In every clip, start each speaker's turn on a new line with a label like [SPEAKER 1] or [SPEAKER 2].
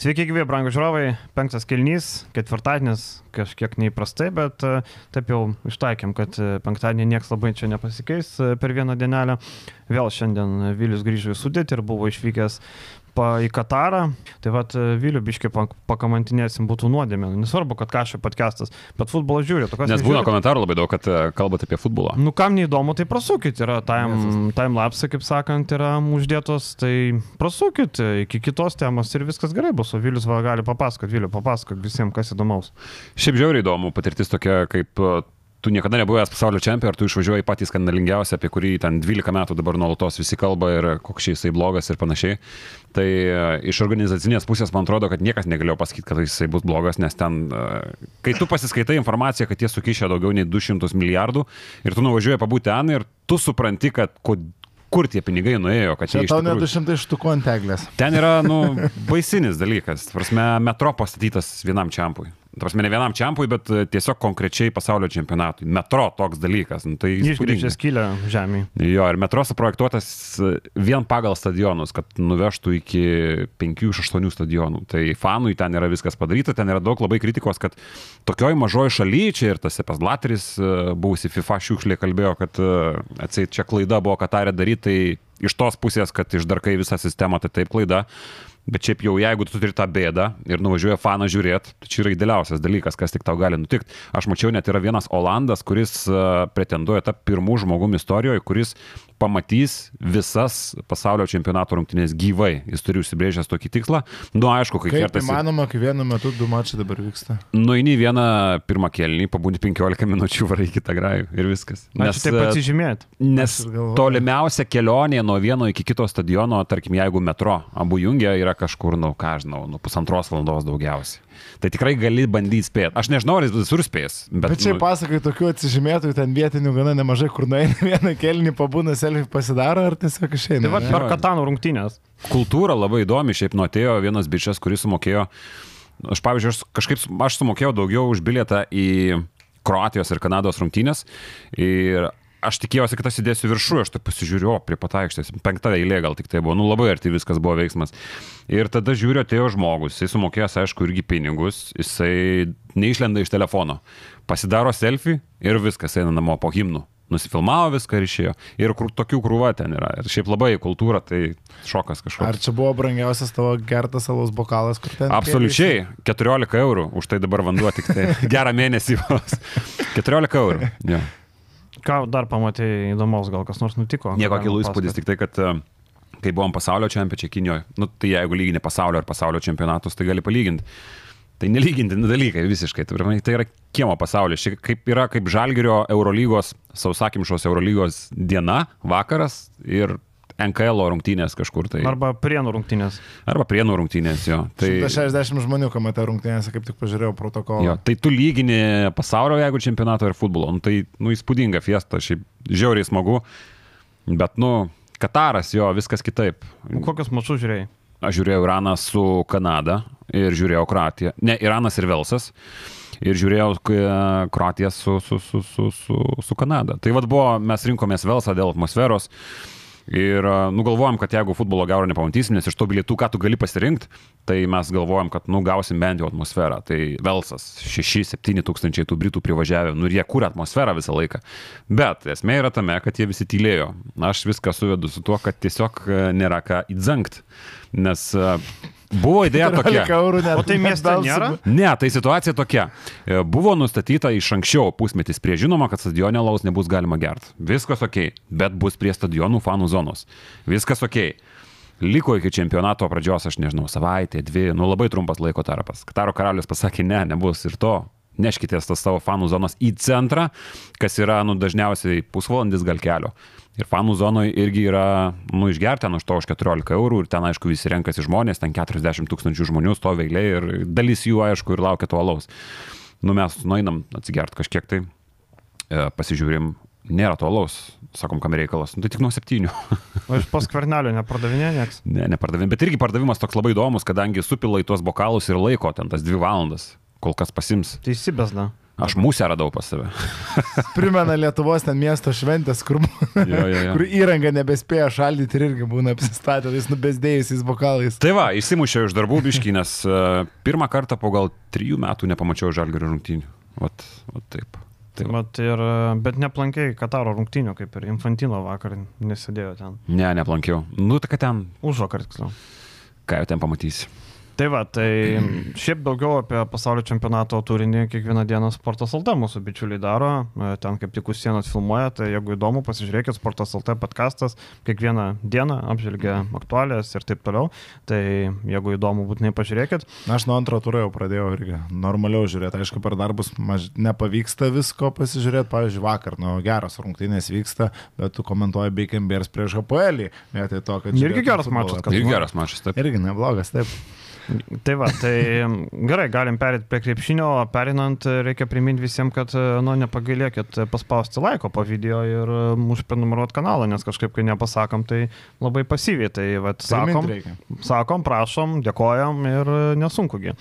[SPEAKER 1] Sveiki, gyvi, brangų žiūrovai. Penktas kelnys, ketvirtadienis, kažkiek neįprastai, bet e, taip jau ištaikėm, kad e, penktadienį niekas labai čia nepasikeis e, per vieną dienelę. Vėl šiandien Vilius grįžo į sudėtį ir buvo išvykęs pa, į Katarą. Tai vad Viliu biškai pakamantinėsim būtų nuodėmė. Nesvarbu, kad kažkaip podcastas, bet futbolą žiūri.
[SPEAKER 2] Nes būna komentarų labai daug, kad e, kalbate apie futbolą.
[SPEAKER 1] Nu, kam neįdomu, tai prasukit. Yra time, time lapse, kaip sakant, yra uždėtos, tai prasukit iki kitos temos ir viskas gerai bus. O Vilius va gali papasakoti, Viliu papasakot visiems, kas įdomaus.
[SPEAKER 2] Šiaip žiauriai įdomu, patirtis tokia kaip tu niekada nebuvęs pasaulio čempionas, tu išvažiuoji patys skandalingiausią, apie kurį ten 12 metų dabar nuolatos visi kalba ir koks jisai blogas ir panašiai. Tai e, iš organizacinės pusės man atrodo, kad niekas negalėjo pasakyti, kad jisai bus blogas, nes ten, e, kai tu pasiskaitai informaciją, kad jie sukišė daugiau nei 200 milijardų ir tu nuvažiuoji pabūti ten ir tu supranti, kad kur tie pinigai nuėjo, kad
[SPEAKER 3] čia... Tau ne 200 štukų ant eglės.
[SPEAKER 2] Ten yra, nu, baisinis dalykas. Prasme, metro pastatytas vienam čiampui. Prasme, ne vienam čiampui, bet e, tiesiog konkrečiai pasaulio čempionatui. Metro toks dalykas. Nu, tai
[SPEAKER 1] Išgrįžęs skylę žemė.
[SPEAKER 2] Jo, ir metro suprojektuotas e, vien pagal stadionus, kad nuvežtų iki 5-8 stadionų. Tai fanui ten yra viskas padaryta, ten yra daug labai kritikos, kad tokioj mažoji šalyje, čia ir tas Sepas Blateris, e, buvusi FIFA šiukšlė, kalbėjo, kad atseit čia klaida buvo Katarė daryti, tai iš tos pusės, kad išdarkai visą sistemą, tai taip klaida. Bet šiaip jau jeigu tu turi tą bėdą ir nuvažiuoja faną žiūrėti, tai čia yra idealiausias dalykas, kas tik tau gali nutikti. Aš mačiau net yra vienas Olandas, kuris pretenduoja tapti pirmų žmogum istorijoje, kuris pamatys visas pasaulio čempionato rungtynės gyvai. Jis turi užsibrėžęs tokį tikslą. Nu, aišku, kai
[SPEAKER 3] kertasi. Įmanoma, kai vienu metu du mačai dabar vyksta.
[SPEAKER 2] Nueini vieną pirmą kelnį, pabūni 15 minučių, varai kitą grajų ir viskas.
[SPEAKER 1] Nes Ačiū taip atsižymėt.
[SPEAKER 2] Nes tolimiausia kelionė nuo vieno iki kito stadiono, tarkim, jeigu metro abu jungia, yra kažkur, nu, ką žinau, nu, pusantros valandos daugiausiai tai tikrai gali bandyti spėti. Aš nežinau, ar jis visur spės.
[SPEAKER 3] Bet, bet čia nu... pasakai, tokių atsižymėtų ten vietinių gana nemažai, kur nueina vieną kelnį, pabūna selfie pasidaro, ar tiesiog išeina.
[SPEAKER 1] Tai va per katanų rungtynės.
[SPEAKER 2] Kultūra labai įdomi, šiaip nuotėjo vienas bičias, kuris sumokėjo, aš pavyzdžiui, aš kažkaip, aš sumokėjau daugiau už bilietą į Kroatijos ir Kanados rungtynės ir aš tikėjausi, kad aš sėdėsiu viršų, aš tai pasižiūriu, prie pat aikštės, penktą eilė gal tik tai buvo, nu labai arti viskas buvo veiksmas. Ir tada žiūriu, atėjo žmogus, jisai sumokėjęs, aišku, irgi pinigus, jisai neišlenda iš telefono, pasidaro selfie ir viskas eina namo po himnų. Nusifilmavo viską ir išėjo. Ir kur, tokių krūva ten yra. Ir šiaip labai kultūra, tai šokas kažkoks.
[SPEAKER 3] Ar čia buvo brangiausias tavo gertas salos bokalas, kur ten?
[SPEAKER 2] Absoliučiai. 14 eurų. Už tai dabar vanduo tik tai. Gerą mėnesį vos. 14 eurų. Yeah.
[SPEAKER 1] Ką dar pamatėjai įdomaus, gal kas nors nutiko?
[SPEAKER 2] Nieko kilų įspūdis, tik tai, kad e, kai buvom pasaulio čempionė Kinijoje, nu, tai jeigu lygini pasaulio ar pasaulio čempionatus, tai gali palyginti. Tai nelygintini dalykai visiškai. Tai yra kiemo pasaulis. Šiek kaip yra kaip Žalgerio Eurolygos, sausakimšos Eurolygos diena, vakaras ir NKL rungtynės kažkur tai.
[SPEAKER 1] Arba prienų rungtynės.
[SPEAKER 2] Arba prienų rungtynės, jo.
[SPEAKER 3] Tai 160 žmonių, ką matė rungtynėse, kaip tik pažiūrėjau protokolą. Jo,
[SPEAKER 2] tai tu lygini pasaulio, jeigu čempionato ir futbolo. Nu, tai, nu, įspūdinga fiesta, šiaip žiauriai smagu. Bet, nu, Kataras, jo, viskas kitaip.
[SPEAKER 1] Kokius mačius žiūrėjai?
[SPEAKER 2] Aš žiūrėjau Iraną su Kanada ir žiūrėjau Kroatiją. Ne, Iranas ir Velsas ir žiūrėjau Kroatiją su, su, su, su, su, su Kanada. Tai vad buvo, mes rinkomės Velsą dėl atmosferos. Ir nu, galvojam, kad jeigu futbolo gero nepamatysim, nes iš to bilietų, ką tu gali pasirinkti, tai mes galvojam, kad nu, gausim bent jau atmosferą. Tai Velsas, 6-7 tūkstančiai tų Britų privažiavę, nu ir jie kūrė atmosferą visą laiką. Bet esmė yra tame, kad jie visi tylėjo. Aš viską suvedu su tuo, kad tiesiog e, nėra ką įdzangt. Nes Buvo idėja tokia.
[SPEAKER 1] O tai mieste nėra?
[SPEAKER 2] Ne, tai situacija tokia. E, buvo nustatyta iš anksčiau pusmetis prie žinoma, kad stadione laus nebus galima gerti. Viskas ok, bet bus prie stadionų fanų zonos. Viskas ok. Liko iki čempionato pradžios, aš nežinau, savaitė, dvi, nu labai trumpas laiko tarpas. Kataro karalius pasakė, ne, nebus ir to. Neškite tas savo fanų zonas į centrą, kas yra, nu, dažniausiai pusvalandis gal kelio. Ir fanų zonoje irgi yra, nu, išgerti ten už to už 14 eurų ir ten, aišku, visi renkasi žmonės, ten 40 tūkstančių žmonių stovi eilė ir dalis jų, aišku, ir laukia to alaus. Nu, mes nueinam atsigerti kažkiek tai, e, pasižiūrim, nėra to alaus, sakom, kam reikalas, nu, tai tik nuo septynių.
[SPEAKER 1] o iš paskvernelio nepardavinė nieks?
[SPEAKER 2] Ne, nepardavinė, bet irgi pardavimas toks labai įdomus, kadangi supila į tuos bokalus ir laiko ten tas dvi valandas, kol kas pasims.
[SPEAKER 1] Tai įsibesna.
[SPEAKER 2] Aš musę radau pas save.
[SPEAKER 3] Primena Lietuvos ten miesto šventės, kur,
[SPEAKER 2] Jo, jo, jo.
[SPEAKER 3] kur įranga nebespėja šaldyti ir irgi būna apsistatę tais nubesdėjusiais bokalais.
[SPEAKER 2] Tai va, įsimušiau iš darbų biškį, nes uh, pirmą kartą po gal trijų metų nepamačiau žalgerio rungtynių. Vat, vat taip. Tai va.
[SPEAKER 1] Bet, ir, bet neplankiai Kataro rungtynių, kaip ir Infantino vakar nesėdėjo ten.
[SPEAKER 2] Ne, neplankiau. Nu, tai kad ten,
[SPEAKER 1] Už vakar tiksliau.
[SPEAKER 2] ką jau ten pamatysi.
[SPEAKER 1] Tai va, tai šiaip daugiau apie pasaulio čempionato turinį kiekvieną dieną Sportas LT mūsų bičiuliai daro, e, ten kaip tik užsienos filmuoja, tai jeigu įdomu, pasižiūrėkit, Sportas LT podcastas kiekvieną dieną apžvelgia aktualės ir taip toliau, tai jeigu įdomu, būtinai pažiūrėkit.
[SPEAKER 3] Na, aš nuo antro turo jau pradėjau irgi normaliau žiūrėti. Aišku, per darbus maž... nepavyksta visko pasižiūrėti. Pavyzdžiui, vakar, nu, geras rungtynės vyksta, bet tu komentuoji Bacon Bears prieš HPL. Vietoj to, kad...
[SPEAKER 1] Irgi geras mačas, kad-
[SPEAKER 2] Ir geras mačas, taip.
[SPEAKER 3] Irgi neblogas, taip.
[SPEAKER 1] Tai va, tai gerai, galim perėti prie krepšinio, o perinant reikia priminti visiems, kad, nu, nepagailėkit paspausti laiko po video ir mūsų prenumeruoti kanalą, nes kažkaip, kai nepasakom, tai labai pasyviai, tai va, sakom, sakom, prašom, dėkojam ir nesunkugi.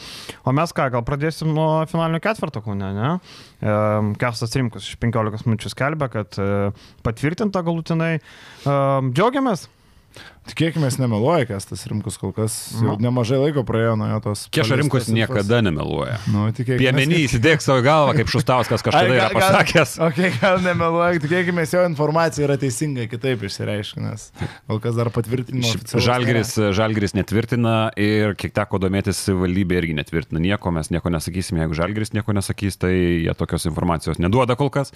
[SPEAKER 1] O mes ką, gal pradėsim nuo finalinio ketvirto kūne, ne? Em, Kerstas Rimkus iš 15 minučių skelbia, kad e, patvirtinta galutinai. Džiaugiamės.
[SPEAKER 3] Tikėkime, nemeluoja, kas tas rimkus kol kas. Jau
[SPEAKER 1] Nu.
[SPEAKER 3] nemažai laiko praėjo nuo jo tos.
[SPEAKER 2] Keša rimkus niekada nemeluoja.
[SPEAKER 3] Nu, tikėkimės,
[SPEAKER 2] Piemenį įsidėk savo galvą, kaip Šustauskas kažkada yra
[SPEAKER 3] gal- gal-
[SPEAKER 2] pasakęs.
[SPEAKER 3] Ok, gal nemeluoja, tikėkime, jo informacija yra teisinga, kitaip išsireiškia, nes kol kas dar patvirtinimo.
[SPEAKER 2] Žalgeris, Žalgeris netvirtina ir kiek teko domėtis, valdybė irgi netvirtina nieko, mes nieko nesakysim, jeigu Žalgeris nieko nesakys, tai jie tokios informacijos neduoda kol kas.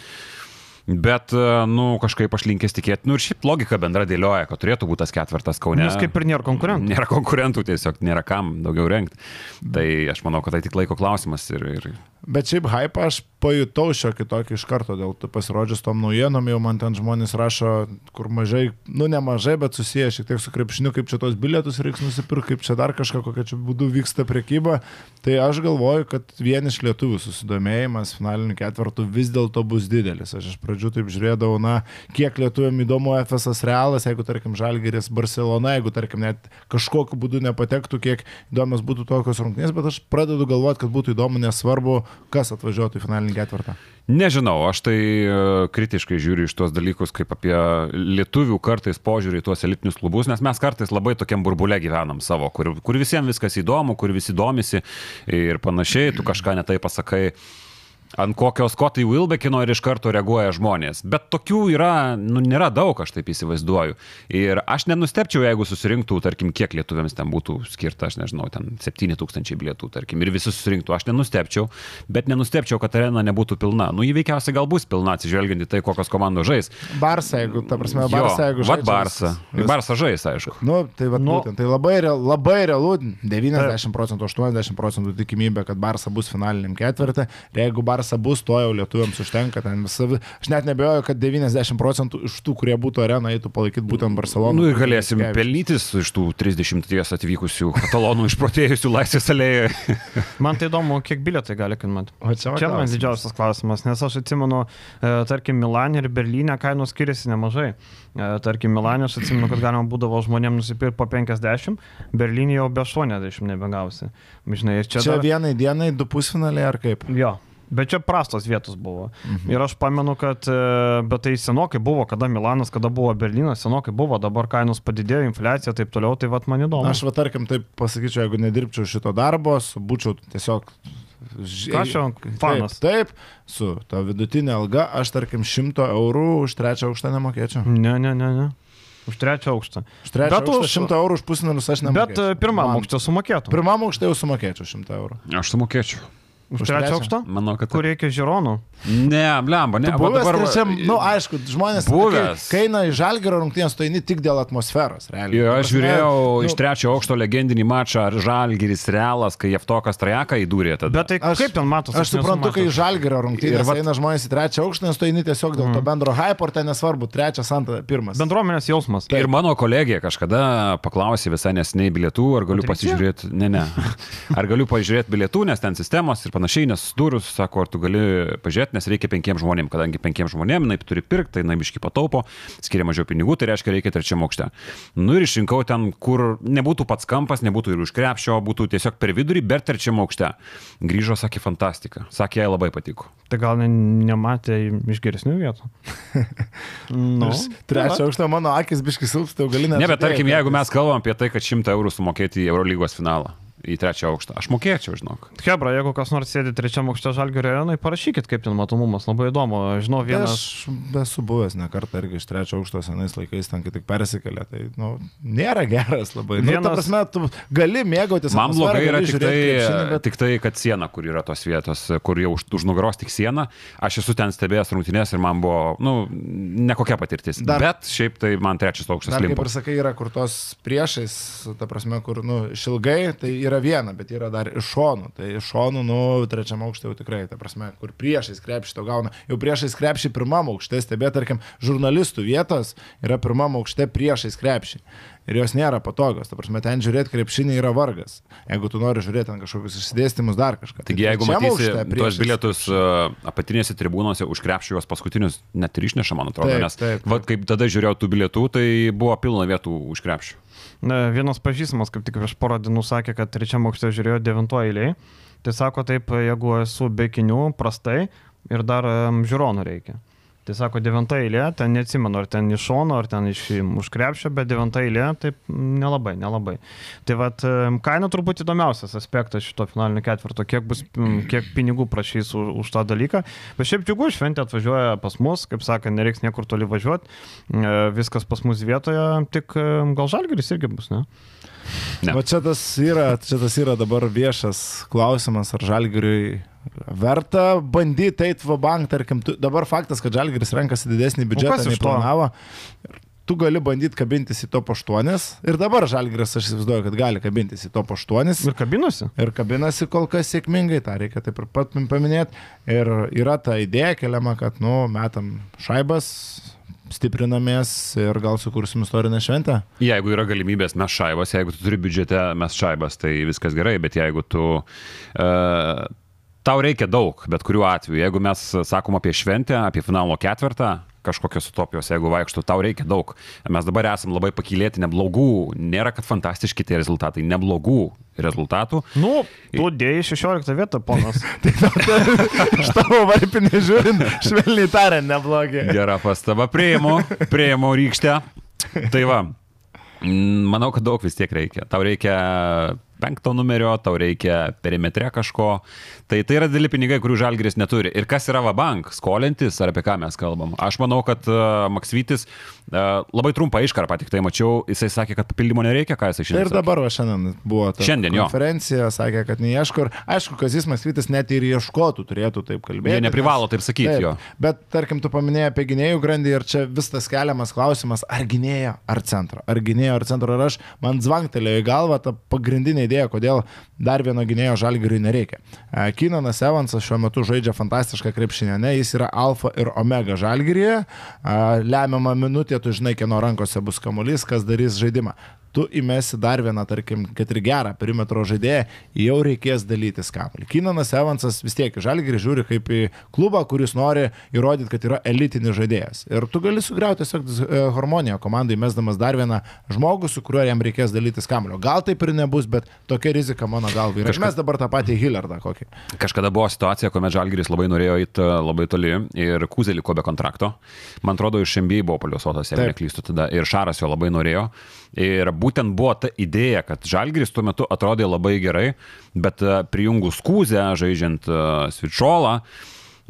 [SPEAKER 2] Bet, e, nu, kažkaip aš linkęs tikėti, nu ir šiaip logika bendra dėlioja, kad turėtų būti tas ketvirtas kaune.
[SPEAKER 1] Nes kaip ir nėra konkurentų.
[SPEAKER 2] Nėra konkurentų tiesiog, nėra kam daugiau renkti. Tai aš manau, kad tai tik laiko klausimas ir, ir.
[SPEAKER 3] Bet šiaip hype aš pajutau šiokį tokį iš karto, dėl to pasirodžius tom naujienom, jau man ten žmonės rašo, kur mažai, nu nemažai, bet susiję šiek tiek su krepšiniu, kaip čia tos bilietus reiks nusipirkti, kaip čia dar kažką, kokia čia būdu vyksta prekyba. Tai aš galvoju, kad vien iš lietuvių susidomėjimas finaliniu ketvirtu vis dėlto bus didelis. Aš iš pradžių taip žiūrėdavau, na, kiek lietuviam įdomu FSS Realas, jeigu, tarkim, Žalgeris Barcelona, jeigu, tarkim, net kažkokiu būdu nepatektų, kiek įdomios būtų tokios rungtynės, bet aš pradedu galvoti, kad būtų įdomu, nesvarbu, kas atvažiuotų į finalinį ketvirtą.
[SPEAKER 2] Nežinau, aš tai e, kritiškai žiūriu iš tuos dalykus kaip apie lietuvių kartais požiūrį į tuos elitinius klubus, nes mes kartais labai tokiam burbule gyvenam savo, kur, kur visiems viskas įdomu, kur visi domisi ir panašiai, tu kažką netai pasakai. Ant kokios kotai Wilbekino ir iš karto reaguoja žmonės. Bet tokių yra, nu, nėra daug, aš taip įsivaizduoju. Ir aš nenustepčiau, jeigu susirinktų, tarkim, kiek lietuviams ten būtų skirta, aš nežinau, ten 7000 bilietų, tarkim, ir visi susirinktų. Aš nenustepčiau, bet nenustepčiau, kad arena nebūtų pilna. Nu, įveikiausiai gal bus pilna, atsižvelgiant į tai, kokios komandos žais.
[SPEAKER 3] Barsa, jeigu, ta prasme, Barsa, jeigu
[SPEAKER 2] vat
[SPEAKER 3] žaidžia,
[SPEAKER 2] Barsa.
[SPEAKER 3] vis-
[SPEAKER 2] Barsa žais, aišku.
[SPEAKER 3] Nu, tai va,
[SPEAKER 1] Nu.
[SPEAKER 3] būtent, tai labai, real, labai realu, 90 procentų, 80 procentų tikimybė, kad Barsa bus finaliniam ketvirtį. Ir jeigu Barsa bus, to jau lietuviams užtenka. Ten visa, aš net nebejoju, kad 90 procentų iš tų, kurie būtų arena, eitų palaikyti būtent Barceloną.
[SPEAKER 2] Nu ir galėsim pelnytis iš tų 30 atvykusių katalonų išprotėjusių laisvės alėjoje.
[SPEAKER 1] Man tai įdomu, kiek bilietai gali kainuoti.
[SPEAKER 3] Čia,
[SPEAKER 1] man didžiausias klausimas, nes aš atsimenu, e, tarkim, Milanė ir Berlyne kainos skiriasi nemažai. E, Tarkim, Milanė aš atsimenu, kad galima būdavo žmonėms nusipirkti po 50, Berlyne jau be 80 nebegausi. Žinai, ir čia,
[SPEAKER 3] Čia
[SPEAKER 1] dar...
[SPEAKER 3] vienai dienai du pusfinaliai ar kaip?
[SPEAKER 1] Jo. Bet čia prastos vietos buvo. Mhm. Ir aš pamenu, kad, e, bet tai senokai buvo, kada Milanas, kada buvo Berlynas, senokai buvo, dabar kainos padidėjo, infliacija ir taip toliau, tai vad man įdomu.
[SPEAKER 3] Aš va tarkim taip pasakyčiau, jeigu nedirbčiau šito darbo, su- būčiau tiesiog...
[SPEAKER 1] jau fanas?
[SPEAKER 3] Taip, taip, su to vidutinė alga, aš tarkim 100 eurų už trečią aukštą nemokėčiau.
[SPEAKER 1] Ne, ne, ne, ne. Už trečią aukštą.
[SPEAKER 3] Už trečią
[SPEAKER 1] Bet
[SPEAKER 3] aukštą
[SPEAKER 1] už-
[SPEAKER 3] 100 eurų už pusfinalius aš nemokėčiau.
[SPEAKER 1] Bet e, pirmam aukštą sumokėtų.
[SPEAKER 3] Pirmam aukštą jau sumokėčiau 100 eurų.
[SPEAKER 2] Aš sumokėčiau.
[SPEAKER 1] Už trečią aukštą?
[SPEAKER 2] Manau, kad
[SPEAKER 1] Kur reikia žiūronų.
[SPEAKER 2] Ne, blemba, ne.
[SPEAKER 3] Tu buvęs
[SPEAKER 2] dabar-
[SPEAKER 3] trečiam, nu aišku, žmonės,
[SPEAKER 2] Buvęs.
[SPEAKER 3] kai, eina į žalgerio rungtynės, tu eini tik dėl atmosferos, realiai. Ta
[SPEAKER 2] aš žiūrėjau
[SPEAKER 3] nu,
[SPEAKER 2] iš trečio aukšto legendinį mačą Žalgiris Realas, kai Jeftokas Trajaką įdūrė tada.
[SPEAKER 1] Bet tai
[SPEAKER 3] Aš-
[SPEAKER 1] kaip ten matosi?
[SPEAKER 3] Aš suprantu, kai į žalgerio rungtynės
[SPEAKER 2] Ir vat-
[SPEAKER 3] eina žmonės į trečią aukštą, nes tu eini tiesiog dėl to bendro hype, ar ten nesvarbu, trečias, antras, pirmas.
[SPEAKER 1] Bendruomenės jausmas.
[SPEAKER 2] Ir mano kolegė kažkada paklausė visai nesiniai bilietų, ar galiu pasižiūrėti, ne, ne, ar galiu pažiūrėti bilietų, nes ten sistemos ir panašiai. Panašiai, nes durus, sako, ar tu gali pažiūrėti, nes reikia penkiem žmonėm, kadangi penkiem žmonėm, jinai turi pirkti, tai jinai biški pataupo, skiria mažiau pinigų, tai reiškia reikia trečiam aukšte. Nu ir išrinkau ten, kur nebūtų pats kampas, nebūtų ir už krepšio, būtų tiesiog per vidurį, bet trečiam aukšte. Grįžo, sakė, fantastika. Sakė, jai labai patiko.
[SPEAKER 1] Tai gal ne, nematė iš geresnių vietų.
[SPEAKER 3] nu, Trečio aukšto mano akis biški silpsta, jau gali net.
[SPEAKER 2] Ne, bet tarkim, jeigu mes kalbam apie tai, kad 100 eurų sumokėti į Eurolygos finalą į trečią aukštą. Aš mokėčiau, žinok.
[SPEAKER 1] Hebra, jeigu kas nors sėdi trečiam aukšte žalgių rajonai, parašykit, kaip ten matomumas, labai įdomu. Žinau, vienas...
[SPEAKER 3] Aš esu buvęs ne kartą irgi iš trečio aukšto senais laikais, ten kai tik persikėlė, tai nu, nėra geras labai. Vienas... Nu, ta prasme, tu gali mėgautis.
[SPEAKER 2] Man blogai yra tik tai, krepšinį, bet... tik tai, kad siena, kur yra tos vietos, kur jau už, už nugaros tik siena, aš esu ten stebėjęs rungtynės ir man buvo, nu, nekokia patirtis. Dar... Bet šiaip tai man trečias aukštas.
[SPEAKER 3] Dar, kaip ir sakai, yra kur tos priešais, ta prasme, kur, nu, šilgai, tai yra yra viena, bet yra dar iš šonų. Tai iš šonų, nu, trečiam aukštė jau tikrai, ta prasme, kur priešais krepšį to gauna. Jau priešais krepšį pirmam aukšte, stebėt, tarkim, žurnalistų vietos yra pirmam aukšte priešais krepšį. Ir jos nėra patogios. Ta prasme, ten žiūrėti krepšinį yra vargas. Jeigu tu nori žiūrėti ten kažkokius išsidėstymus, dar kažką.
[SPEAKER 2] Taigi, jeigu matysi tuos bilietus uh, apatinėse tribūnose už krepšį juos paskutinius net ir išneša, man atrodo. Taip, nes, taip, taip. Vat, kaip tada žiūrėjau tų bilietų, tai buvo pilna vietų už krepšį.
[SPEAKER 1] Vienas pažįstamas, kaip tik prieš porą dienų sakė, kad trečiam aukšte žiūrėjo devintoje eilėje. Tai sako taip, jeigu esu be kinių, prastai ir dar žiūronų reikia. Tai sako, devinta eilė, ten neatsimenu, ar ten iš šono, ar ten iš užkrepšio, bet devinta eilė, taip nelabai, nelabai. Tai vad, kaina turbūt įdomiausias aspektas šito finalinio ketvirto, kiek, bus, kiek pinigų prašys už, už tą dalyką. Bet šiaip džiugu, šventė atvažiuoja pas mus, kaip sakė, nereiks niekur toli važiuoti, e, viskas pas mus vietoje, tik gal žalgeris irgi bus, ne?
[SPEAKER 3] Ne. O čia tas, yra, čia tas yra dabar viešas klausimas, ar žalgeriui verta bandyti eiti va bank, tarkim, tu, dabar faktas, kad Žalgiris renkasi didesnį biudžetą nei planavo. Tu gali bandyti kabintis į top 8 ir dabar Žalgiris, aš įsivaizduoju, kad gali kabintis į top 8.
[SPEAKER 1] Ir kabinosi.
[SPEAKER 3] Ir kabinasi kol kas sėkmingai, tą reikia taip ir pat paminėti. Ir yra ta idėja keliama, kad, nu, metam šaibas, stiprinamės ir gal sukursim istorinę šventę?
[SPEAKER 2] Jeigu yra galimybės, mes šaibas, jeigu tu turi biudžete, mes šaibas, tai viskas gerai, bet jeigu tu uh, tau reikia daug, bet kuriuo atveju. Jeigu mes sakom apie šventę, apie finalo ketvirtą, kažkokios utopijos, jeigu vaikštų, tau reikia daug. Mes dabar esam labai pakilėti, neblogų, nėra kad fantastiški tie rezultatai, neblogų rezultatų.
[SPEAKER 1] Nu, tu dėjai 16 vietą, ponas.
[SPEAKER 3] tai iš tavo varpinį žiūrint, švelniai tariant, neblogi.
[SPEAKER 2] Gera pastaba, prieimu, prieimu rykštę. Tai va, manau, kad daug vis tiek reikia. Tau reikia penkto numerio, tau reikia perimetre kažko. Tai tai yra dideli pinigai, kurių žalgeris neturi. Ir kas yra Vabank, skolintis, ar apie ką mes kalbam? Aš manau, kad Maksvytis uh, labai trumpą iškarpą tik tai mačiau, jisai sakė, kad papildymo nereikia, ką jisai šiandien.
[SPEAKER 3] Ir dabar va, šiandien buvo ta
[SPEAKER 2] šiandien,
[SPEAKER 3] konferencija, jo. sakė, kad neieško. Ir aišku, Kazis Maksvytis net ir ieškotų turėtų taip kalbėti.
[SPEAKER 2] Jie neprivalo taip sakyti taip, jo.
[SPEAKER 3] Bet tarkim, tu paminėjai apie gynėjų grandį ir čia vis tas keliamas klausimas, ar gynėjo, ar centro. Ar gynėjo, ar centro. Ir aš man zvangtelėjo į galvą tą pagrindinę idėją, kodėl dar vieno gynėjo žalgiriui nereikia. E, Kinanas Evansas šiuo metu žaidžia fantastišką krepšinę, ne, jis yra alfa ir omega žalgiryje, e, lemiamą minutę tu žinai, kieno rankose bus kamuolys, kas darys žaidimą tu įmesi dar vieną, tarkim, kad ir gerą perimetro žaidėją, jau reikės dalytis kamuolį. Kinanas Evansas vis tiek žalgirį žiūri kaip į klubą, kuris nori įrodyti, kad yra elitinis žaidėjas. Ir tu gali sugriauti tiesiog e, harmoniją komandai, mesdamas dar vieną žmogų, su kuriuo jam reikės dalytis kamuolio. Gal taip ir nebus, bet tokia rizika mano galva yra. Kažkas... Mes dabar tą patį Hillardą kokį.
[SPEAKER 2] Kažkada buvo situacija, kuomet Žalgiris labai norėjo eiti e, labai toli ir Kuzelį ko be kontrakto. Man atrodo, iš MBA buvo paliuosotas, jeigu neklystu tada. Ir Šaras jo labai norėjo. Ir būtent buvo ta idėja, kad Žalgiris tuo metu atrodė labai gerai, bet e, prijungus Kūzę, žaidžiant uh, Svičolą,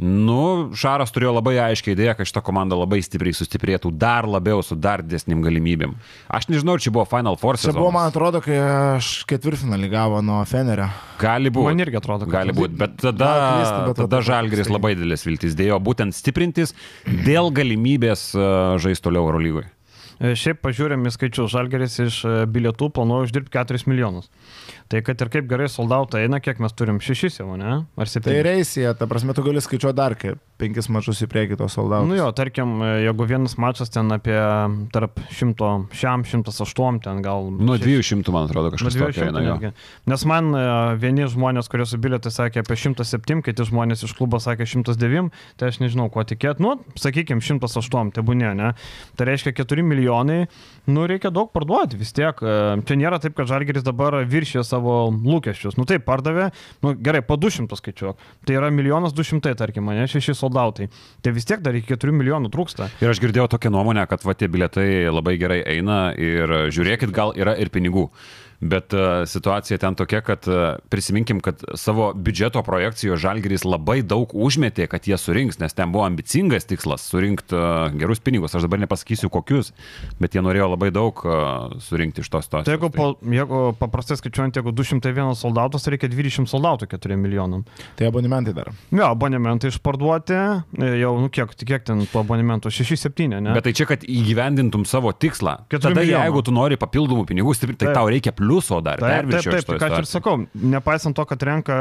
[SPEAKER 2] Nu, Šaras turėjo labai aiškę idėją, kad šita komanda labai stipriai sustiprėtų dar labiau su dar didesnim galimybėm. Aš nežinau, ar čia buvo Final Four. Čia
[SPEAKER 3] buvo, man atrodo, kai aš ketvirtfinalį gavo nuo Fenerio.
[SPEAKER 2] Gali būti.
[SPEAKER 1] Man irgi atrodo,
[SPEAKER 2] kad gali būti. Bet tada, klysta, bet tada Žalgeris labai didelis viltis dėjo būtent stiprintis dėl galimybės uh, žaisti toliau Eurolygoje.
[SPEAKER 1] E, Šiaip pažiūrėm į skaičius, Žalgeris iš e, bilietų planuoja uždirbti 4 milijonus. Tai kad ir kaip gerai soldautą eina, kiek mes turim, 6 jau, ne? Ar 7?
[SPEAKER 3] Tai reisija, ta prasme, tu gali skaičiuoti dar kaip penkis mačus į priekį to soldautų.
[SPEAKER 1] Nu jo, tarkim, e, jeigu vienas mačas ten apie tarp 100, šiam 108, ten gal...
[SPEAKER 2] Nuo
[SPEAKER 1] šeši-
[SPEAKER 2] 200, man atrodo,
[SPEAKER 1] Nuo
[SPEAKER 2] kažkas tokio
[SPEAKER 1] 200
[SPEAKER 2] eina. jo.
[SPEAKER 1] Nes man vieni žmonės, kurie su bilietai sakė apie 107, kiti žmonės iš klubo sakė 109, tai aš nežinau, kuo tikėti. Nu, sakykime, 108, tai būnė, ne? Tai reiškia 4 milijonai, nu, reikia daug parduoti vis tiek. E, Čia nėra taip, kad Žalgeris dabar viršė savo lūkesčius. Nu, taip, pardavė, nu, gerai, po 200 skaičiuok. Tai yra milijonas 200, tarkim, ne, 6 soldautai. Tai vis tiek dar iki 4 milijonų trūksta.
[SPEAKER 2] Ir aš girdėjau tokią nuomonę, kad va tie bilietai labai gerai eina ir žiūrėkit, gal yra ir pinigų. Bet uh, situacija ten tokia, kad uh, prisiminkim, kad savo biudžeto projekcijoje Žalgiris labai daug užmetė, kad jie surinks, nes ten buvo ambicingas tikslas surinkti uh, gerus pinigus. Aš dabar nepasakysiu kokius, bet jie norėjo labai daug surinkti iš tos.
[SPEAKER 1] Tai jeigu, po, jeigu paprastai skaičiuojant, jeigu 201 soldautas, tai reikia 20 soldautų 4 milijonam.
[SPEAKER 3] Tai abonementai dar.
[SPEAKER 1] Jo, abonementai išparduoti, e, jau, nu kiek, kiek ten tų abonementų, 6-7, ne?
[SPEAKER 2] Bet tai čia, kad įgyvendintum savo tikslą, tada
[SPEAKER 1] milijonų.
[SPEAKER 2] jeigu tu nori papildomų pinigų, tai
[SPEAKER 1] Taip.
[SPEAKER 2] tau reikia pliuso dar.
[SPEAKER 1] Taip, taip, taip,
[SPEAKER 2] šitoj
[SPEAKER 1] tai ką aš ir sakau, nepaisant to, kad renka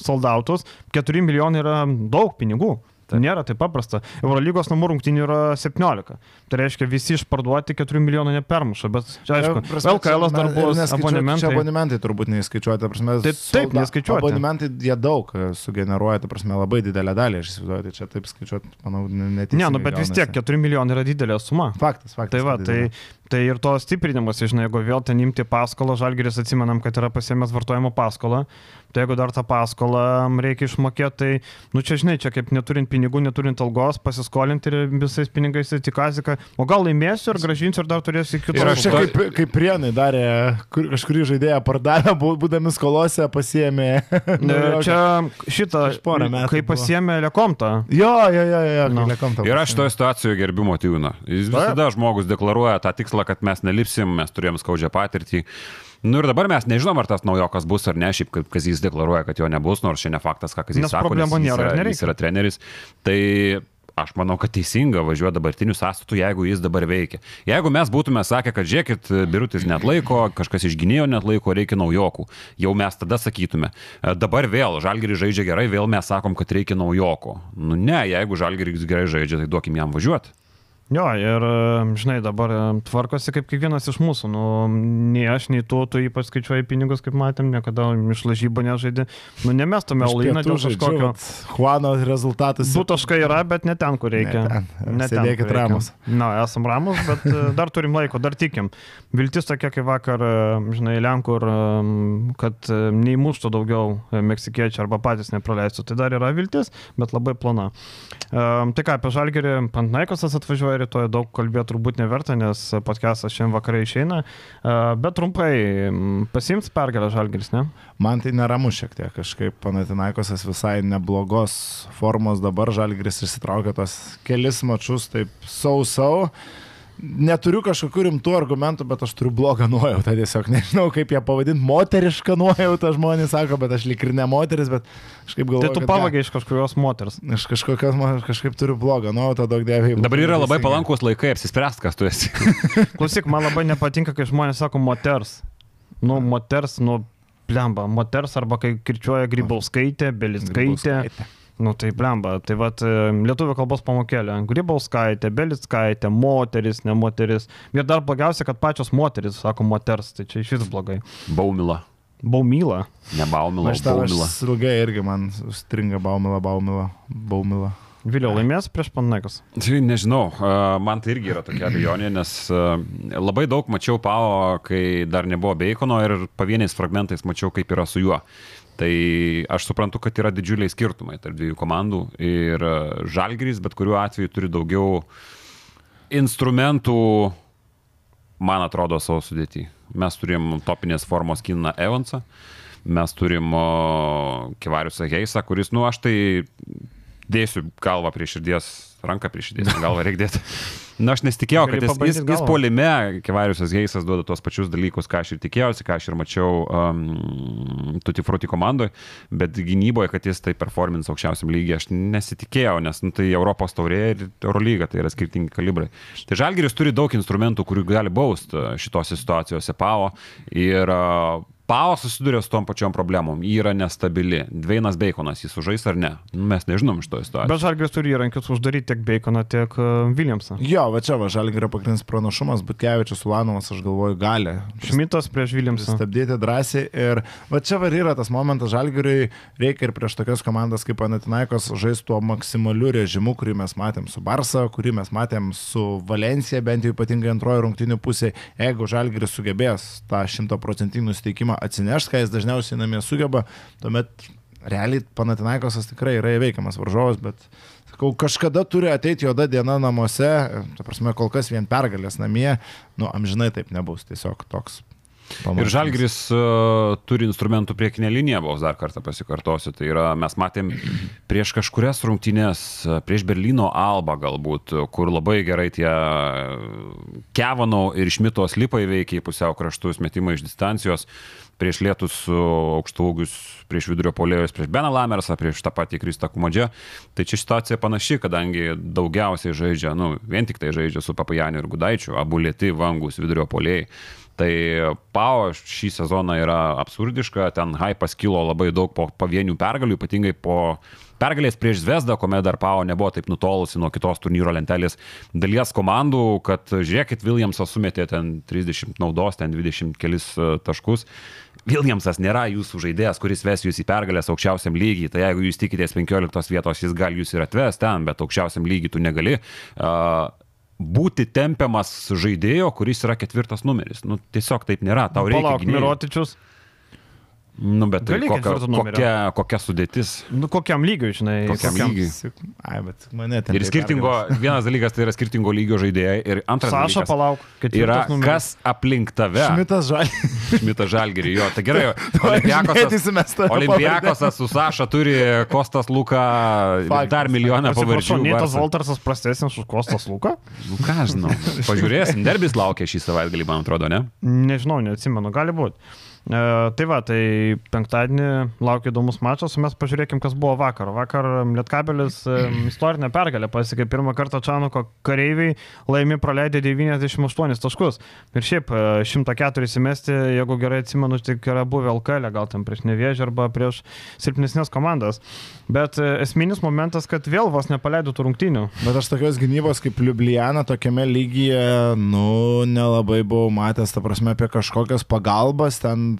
[SPEAKER 1] soldautus, 4 milijonai yra daug pinigų. Tai nėra taip paprasta. Eurolygos namų rungtynių yra 17. Tai reiškia, visi išparduoti 4 milijonų nepermuša. Bet čia, aišku, LKL dar bus
[SPEAKER 3] Čia
[SPEAKER 1] abonementai.
[SPEAKER 3] abonementai turbūt neįskaičiuoti. ta Prasme,
[SPEAKER 1] Tai taip,
[SPEAKER 3] solda-
[SPEAKER 1] neskaičiuoti.
[SPEAKER 3] Abonementai jie daug e, sugeneruoja, ta prasme, labai didelę dalį, aš įsivaizduoju, tai čia taip skaičiuoti, manau, neteisingai.
[SPEAKER 1] Ne, nu bet vis tiek 4 milijonai yra didelė suma.
[SPEAKER 3] Faktas, faktas.
[SPEAKER 1] Tai va,
[SPEAKER 3] kad
[SPEAKER 1] tai,
[SPEAKER 3] didelė.
[SPEAKER 1] tai ir to stiprinimas, žinai, jeigu vėl ten imti paskolą, žalgeris atsimenam, kad yra pasiemęs vartojimo paskolą, tai jeigu dar tą paskolą reikia išmokėti, tai, nu čia, žinai, čia kaip neturint pinigų, neturint algos, pasiskolinti ir visais pinigais į kaziką, o gal laimėsiu ir gražinsiu ir dar turėsiu iki
[SPEAKER 3] Ir
[SPEAKER 1] to.
[SPEAKER 3] aš čia kaip, kaip prienai darė, kur, kažkurį žaidėją pardavė, bū- būdami skolose pasiemė.
[SPEAKER 1] Ne, Čia šitą, kai pasiemė Lekomtą.
[SPEAKER 3] Jo, jo, jo, jo,
[SPEAKER 1] Nu.
[SPEAKER 3] nu. lekom tam.
[SPEAKER 2] Ir aš šitoje situacijoje gerbiu motyvūną. Jis visada žmogus deklaruoja tą tikslą, kad mes nelipsim, mes turėjom skaudžią patirtį. Nu ir dabar mes nežinom, ar tas naujokas bus ar ne, šiaip kaip Kazys deklaruoja, kad jo nebus, nors čia ne faktas, ką Kazys
[SPEAKER 1] Nes
[SPEAKER 2] sako,
[SPEAKER 1] problemų
[SPEAKER 2] jis,
[SPEAKER 1] nėra ir
[SPEAKER 2] yra, jis yra treneris. Tai aš manau, kad teisinga važiuoti dabartiniu sąstatu, jeigu jis dabar veikia. Jeigu mes būtume sakę, kad žiūrėkit, birutis net laiko, kažkas iš gynėjo net laiko, reikia naujokų, jau mes tada sakytume. E, Dabar vėl Žalgiris žaidžia gerai, vėl mes sakom, kad reikia naujokų. Nu ne, jeigu Žalgiris gerai žaidžia, tai duokim jam važiuoti.
[SPEAKER 1] Jo, ir, žinai, dabar tvarkosi kaip kiekvienas iš mūsų. Nu, nei aš, nei tu, tu ypač skaičiuoji pinigus, kaip matėm, niekada iš lažybų nežaidė. Nu, nemestume Olainą dėl kažkokio.
[SPEAKER 3] Juano rezultatas.
[SPEAKER 1] Du taškai yra, bet ne ten, kur reikia.
[SPEAKER 3] Ne ten.
[SPEAKER 1] Ne
[SPEAKER 3] Sėdėkit
[SPEAKER 1] kur reikia.
[SPEAKER 3] ramus.
[SPEAKER 1] Na, esam ramus, bet e, dar turim laiko, dar tikim. Viltis tokia, kaip vakar, e, žinai, e, kad e, neįmuštų daugiau meksikiečių arba patys nepraleistų. Tai dar yra viltis, bet labai plana. Um, tai ką, apie Žalgerį Pantnaikosas atvažiuoja rytoj, daug kalbėti turbūt neverta, nes podcastas šiandien vakarai išeina. Bet trumpai, pasiims pergalę Žalgeris, ne?
[SPEAKER 3] Man tai neramu šiek tiek, kažkaip Panatinaikosas visai neblogos formos dabar, Žalgris išsitraukė tos kelis mačius taip sausau. Neturiu kažkokių rimtų argumentų, bet aš turiu blogą nuojautą, tiesiog nežinau, kaip ją pavadinti, moterišką nuojautą žmonės sako, bet aš lik ir ne moteris, bet kažkaip galvoju.
[SPEAKER 1] Tai tu pavagiai iš kažkurios moters.
[SPEAKER 3] Aš kažkokios, man kažkaip turiu blogą nuojautą, daug dieviai.
[SPEAKER 2] Dabar yra labai palankus laikai apsispręsti, kas tu esi.
[SPEAKER 1] Klausyk, man labai nepatinka, kai žmonės sako moters. Nu, moters, nu, plemba, moters arba kai kirčiuoja Grybauskaitė, Belisskaitė. Nu tai blemba, tai vad lietuvių kalbos pamokėlė. Grybauskaitė, Belisskaitė, moteris, ne moteris. Ir dar blogiausia, kad pačios moteris sako moters, tai čia iš vis blogai.
[SPEAKER 2] Baumila.
[SPEAKER 1] Baumyla.
[SPEAKER 2] Ne baumila,
[SPEAKER 3] Aš tau
[SPEAKER 2] baumila.
[SPEAKER 3] ilgai irgi man stringa baumila, baumila, baumila.
[SPEAKER 1] Vėliau laimės prieš Panaikas.
[SPEAKER 2] Tai nežinau, a, man tai irgi yra tokia abejonė, nes a, labai daug mačiau Pao, kai dar nebuvo Beikono ir pavieniais fragmentais mačiau, kaip yra su juo. Tai aš suprantu, kad yra didžiuliai skirtumai tarp dviejų komandų ir a, Žalgiris bet kuriuo atveju turi daugiau instrumentų, man atrodo, savo sudėtį. Mes turim topinės formos Kiną Evansą, mes turim o, Kivariusą Heisą, kuris, nu, aš tai dėsiu galvą prie širdies, ranką prie širdies, galvą reikia dėti. Na, aš nesitikėjau, kad jis, jis, jis polime, Kevariusas Geisas duoda tuos pačius dalykus, ką aš ir tikėjausi, ką aš ir mačiau um, Tuti Fruti komandoje, bet gynyboje, kad jis tai performins aukščiausiam lygiai, aš nesitikėjau, nes nu, tai Europos taurė ir Eurolyga, tai yra skirtingi kalibrai. Tai Žalgiris turi daug instrumentų, kurių gali bausti šitose situacijose PAO ir uh, PAO susiduria su tom pačiom problemom, ji yra nestabili. Dveinas Baconas, jis sužais ar ne? Nu, mes nežinom iš to situacijos.
[SPEAKER 1] Bet Žalgiris turi įrankius uždaryti tiek Baconą, tiek uh, Williamsą.
[SPEAKER 3] Jo, va čia va, Žalgirio pagrindinis pranašumas, Butkevičius, Ulanovas, aš galvoju, gali
[SPEAKER 1] Šmitas prieš Williamsą.
[SPEAKER 3] stabdyti drąsiai. Ir va čia va ir yra tas momentas, Žalgiriui reikia ir prieš tokias komandas kaip Anatinaikos žaisti tuo maksimaliu režimu, kurį mes matėm su Barsa, kurį mes matėm su Valencija, bent jau ypatingai antrojo rungtinių pusėje. Jeigu Žalgiris sugebės tą šimtaprocentinį nusteikimą atsinešti, ką jis dažniausiai namie sugeba, tuomet realiai Panatinaikosas tikrai yra įveikiamas varžovas, bet sakau, kažkada turi ateiti juoda diena namuose, ta prasme, kol kas vien pergalės namie, nu, amžinai taip nebus, tiesiog toks.
[SPEAKER 2] Ir
[SPEAKER 3] pamatymas.
[SPEAKER 2] Žalgris uh, turi instrumentų priekinė linija, vos dar kartą pasikartosiu. Tai yra, mes matėm prieš kažkurias rungtynės, uh, prieš Berlyno Alba galbūt, kur labai gerai tie Kevano ir Šmitos lipai veikia į pusiau kraštus, metimai iš distancijos, prieš lietus aukštaugius, prieš vidurio polėjus, prieš Beną Lamersą, prieš tą patį Kristą Kumadžią. Tai čia situacija panaši, kadangi daugiausiai žaidžia, nu, vien tik tai žaidžia su Papajaniu ir Gudaičiu, abu lėti vangus vidurio polėjai. Tai PAO šį sezoną yra absurdiška, ten hypas kilo labai daug po pavienių pergalių, ypatingai po pergalės prieš Zvezdą, kuomet dar PAO nebuvo taip nutolusi nuo kitos turnyro lentelės dalies komandų, kad žiūrėkit, Williamsas sumetė ten 30 naudos, ten 20 kelis e, taškus. Williamsas nėra jūsų žaidėjas, kuris ves jūs į pergalės aukščiausiam lygiai. Tai jeigu jūs tikitės 15 vietos, jis gali jūs ir atves ten, bet aukščiausiam lygiai tu negali. Uh, būti tempiamas žaidėjo, kuris yra ketvirtas numeris. Nu, tiesiog taip nėra. Tau reikia
[SPEAKER 1] Palauk. Mirotičius.
[SPEAKER 2] Nu, bet tai kokia, kokia, kokia sudėtis.
[SPEAKER 1] Nu, kokiam lygiui, žinai.
[SPEAKER 2] Kokiam lygiui?
[SPEAKER 3] Ai, bet mane ten.
[SPEAKER 2] Ir skirtingo,
[SPEAKER 3] pergalės.
[SPEAKER 2] vienas dalykas tai yra skirtingo lygio žaidėjai ir antras
[SPEAKER 1] Saša,
[SPEAKER 2] dalykas
[SPEAKER 1] palauk.
[SPEAKER 2] yra
[SPEAKER 1] ketvirtas numeris.
[SPEAKER 2] kas aplink tave.
[SPEAKER 3] Šmitas žaliai.
[SPEAKER 2] Šmitas Žalgirį, jo. Tai gerai, Olimpiakosas, Olimpiakosas su Saša turi Kostas Luką
[SPEAKER 3] Faktas.
[SPEAKER 2] dar milijoną pavardžių.
[SPEAKER 1] Neitas
[SPEAKER 2] Barsa.
[SPEAKER 1] Voltersas prastesnis už Kostas Luką?
[SPEAKER 2] Nu ką aš žinau. Pažiūrėsim, derbis laukia šį savaitgalį, man atrodo, ne?
[SPEAKER 1] Nežinau, neatsimenu, gali būti. E, tai va, tai penktadienį laukia įdomus mačas, o mes pažiūrėkim, kas buvo vakar. Vakar Lietkabelis e, istorinę pergalę pasiekė pirmą kartą Čanuko kareiviai, laimi praleidę 98 taškus. Ir šiaip e, 104 įsimesti, jeigu gerai atsimenu, tik yra buvę LKL, gal ten prieš Nevėžį arba prieš silpnesnės komandas. Bet e, esminis momentas, kad vėl vos nepaleido tų rungtynių.
[SPEAKER 3] Bet aš tokios gynybos kaip Ljubljana tokiame lygyje, nu, nelabai buvau matęs, ta prasme, apie kažkokias pagalbas. Ten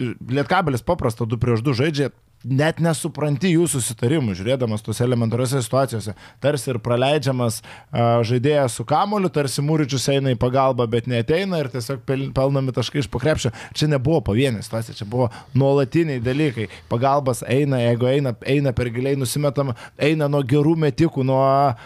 [SPEAKER 3] Lietkabelis paprasta, 2 prieš 2 žaidžia, net nesupranti jų susitarimų, žiūrėdamas tose elementariose situacijose. Tarsi ir praleidžiamas a, žaidėjas su kamoliu, tarsi Mūričius eina į pagalbą, bet neteina ir tiesiog pel- pelnomi taškai iš pokrepšio. Čia nebuvo pavienė situacija, čia buvo nuolatiniai dalykai. Pagalbas eina, jeigu eina, eina per giliai nusimetam, eina nuo gerų metikų, nuo a,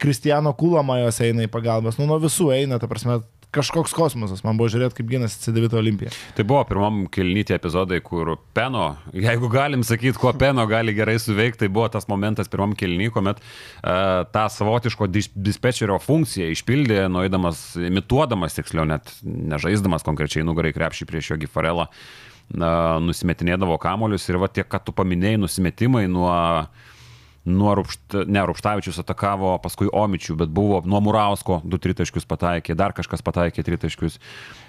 [SPEAKER 3] Kristijano Kulamajos eina į pagalbas, nu, nuo visų eina, ta prasme, kažkoks kosmosas. Man buvo žiūrėti, kaip gynasi C9 Olimpija.
[SPEAKER 2] Tai buvo pirmam kelnytė epizodai, kur Peno, jeigu galim sakyti, kuo Peno gali gerai suveikti, tai buvo tas momentas pirmam kelny, kuomet uh, tą savotiško dis dispečerio funkciją išpildė, nueidamas, imituodamas tiksliau, net nežaisdamas konkrečiai nugarai krepšį prieš jo Gifarelą, uh, nusimetinėdavo kamolius ir va tie, kad tu paminėjai, nusimetimai nuo Nuo Rupšt, ne, Rupštavičius atakavo, paskui Omičių, bet buvo nuo Murausko du tritaškius pataikė, dar kažkas pataikė tritaškius.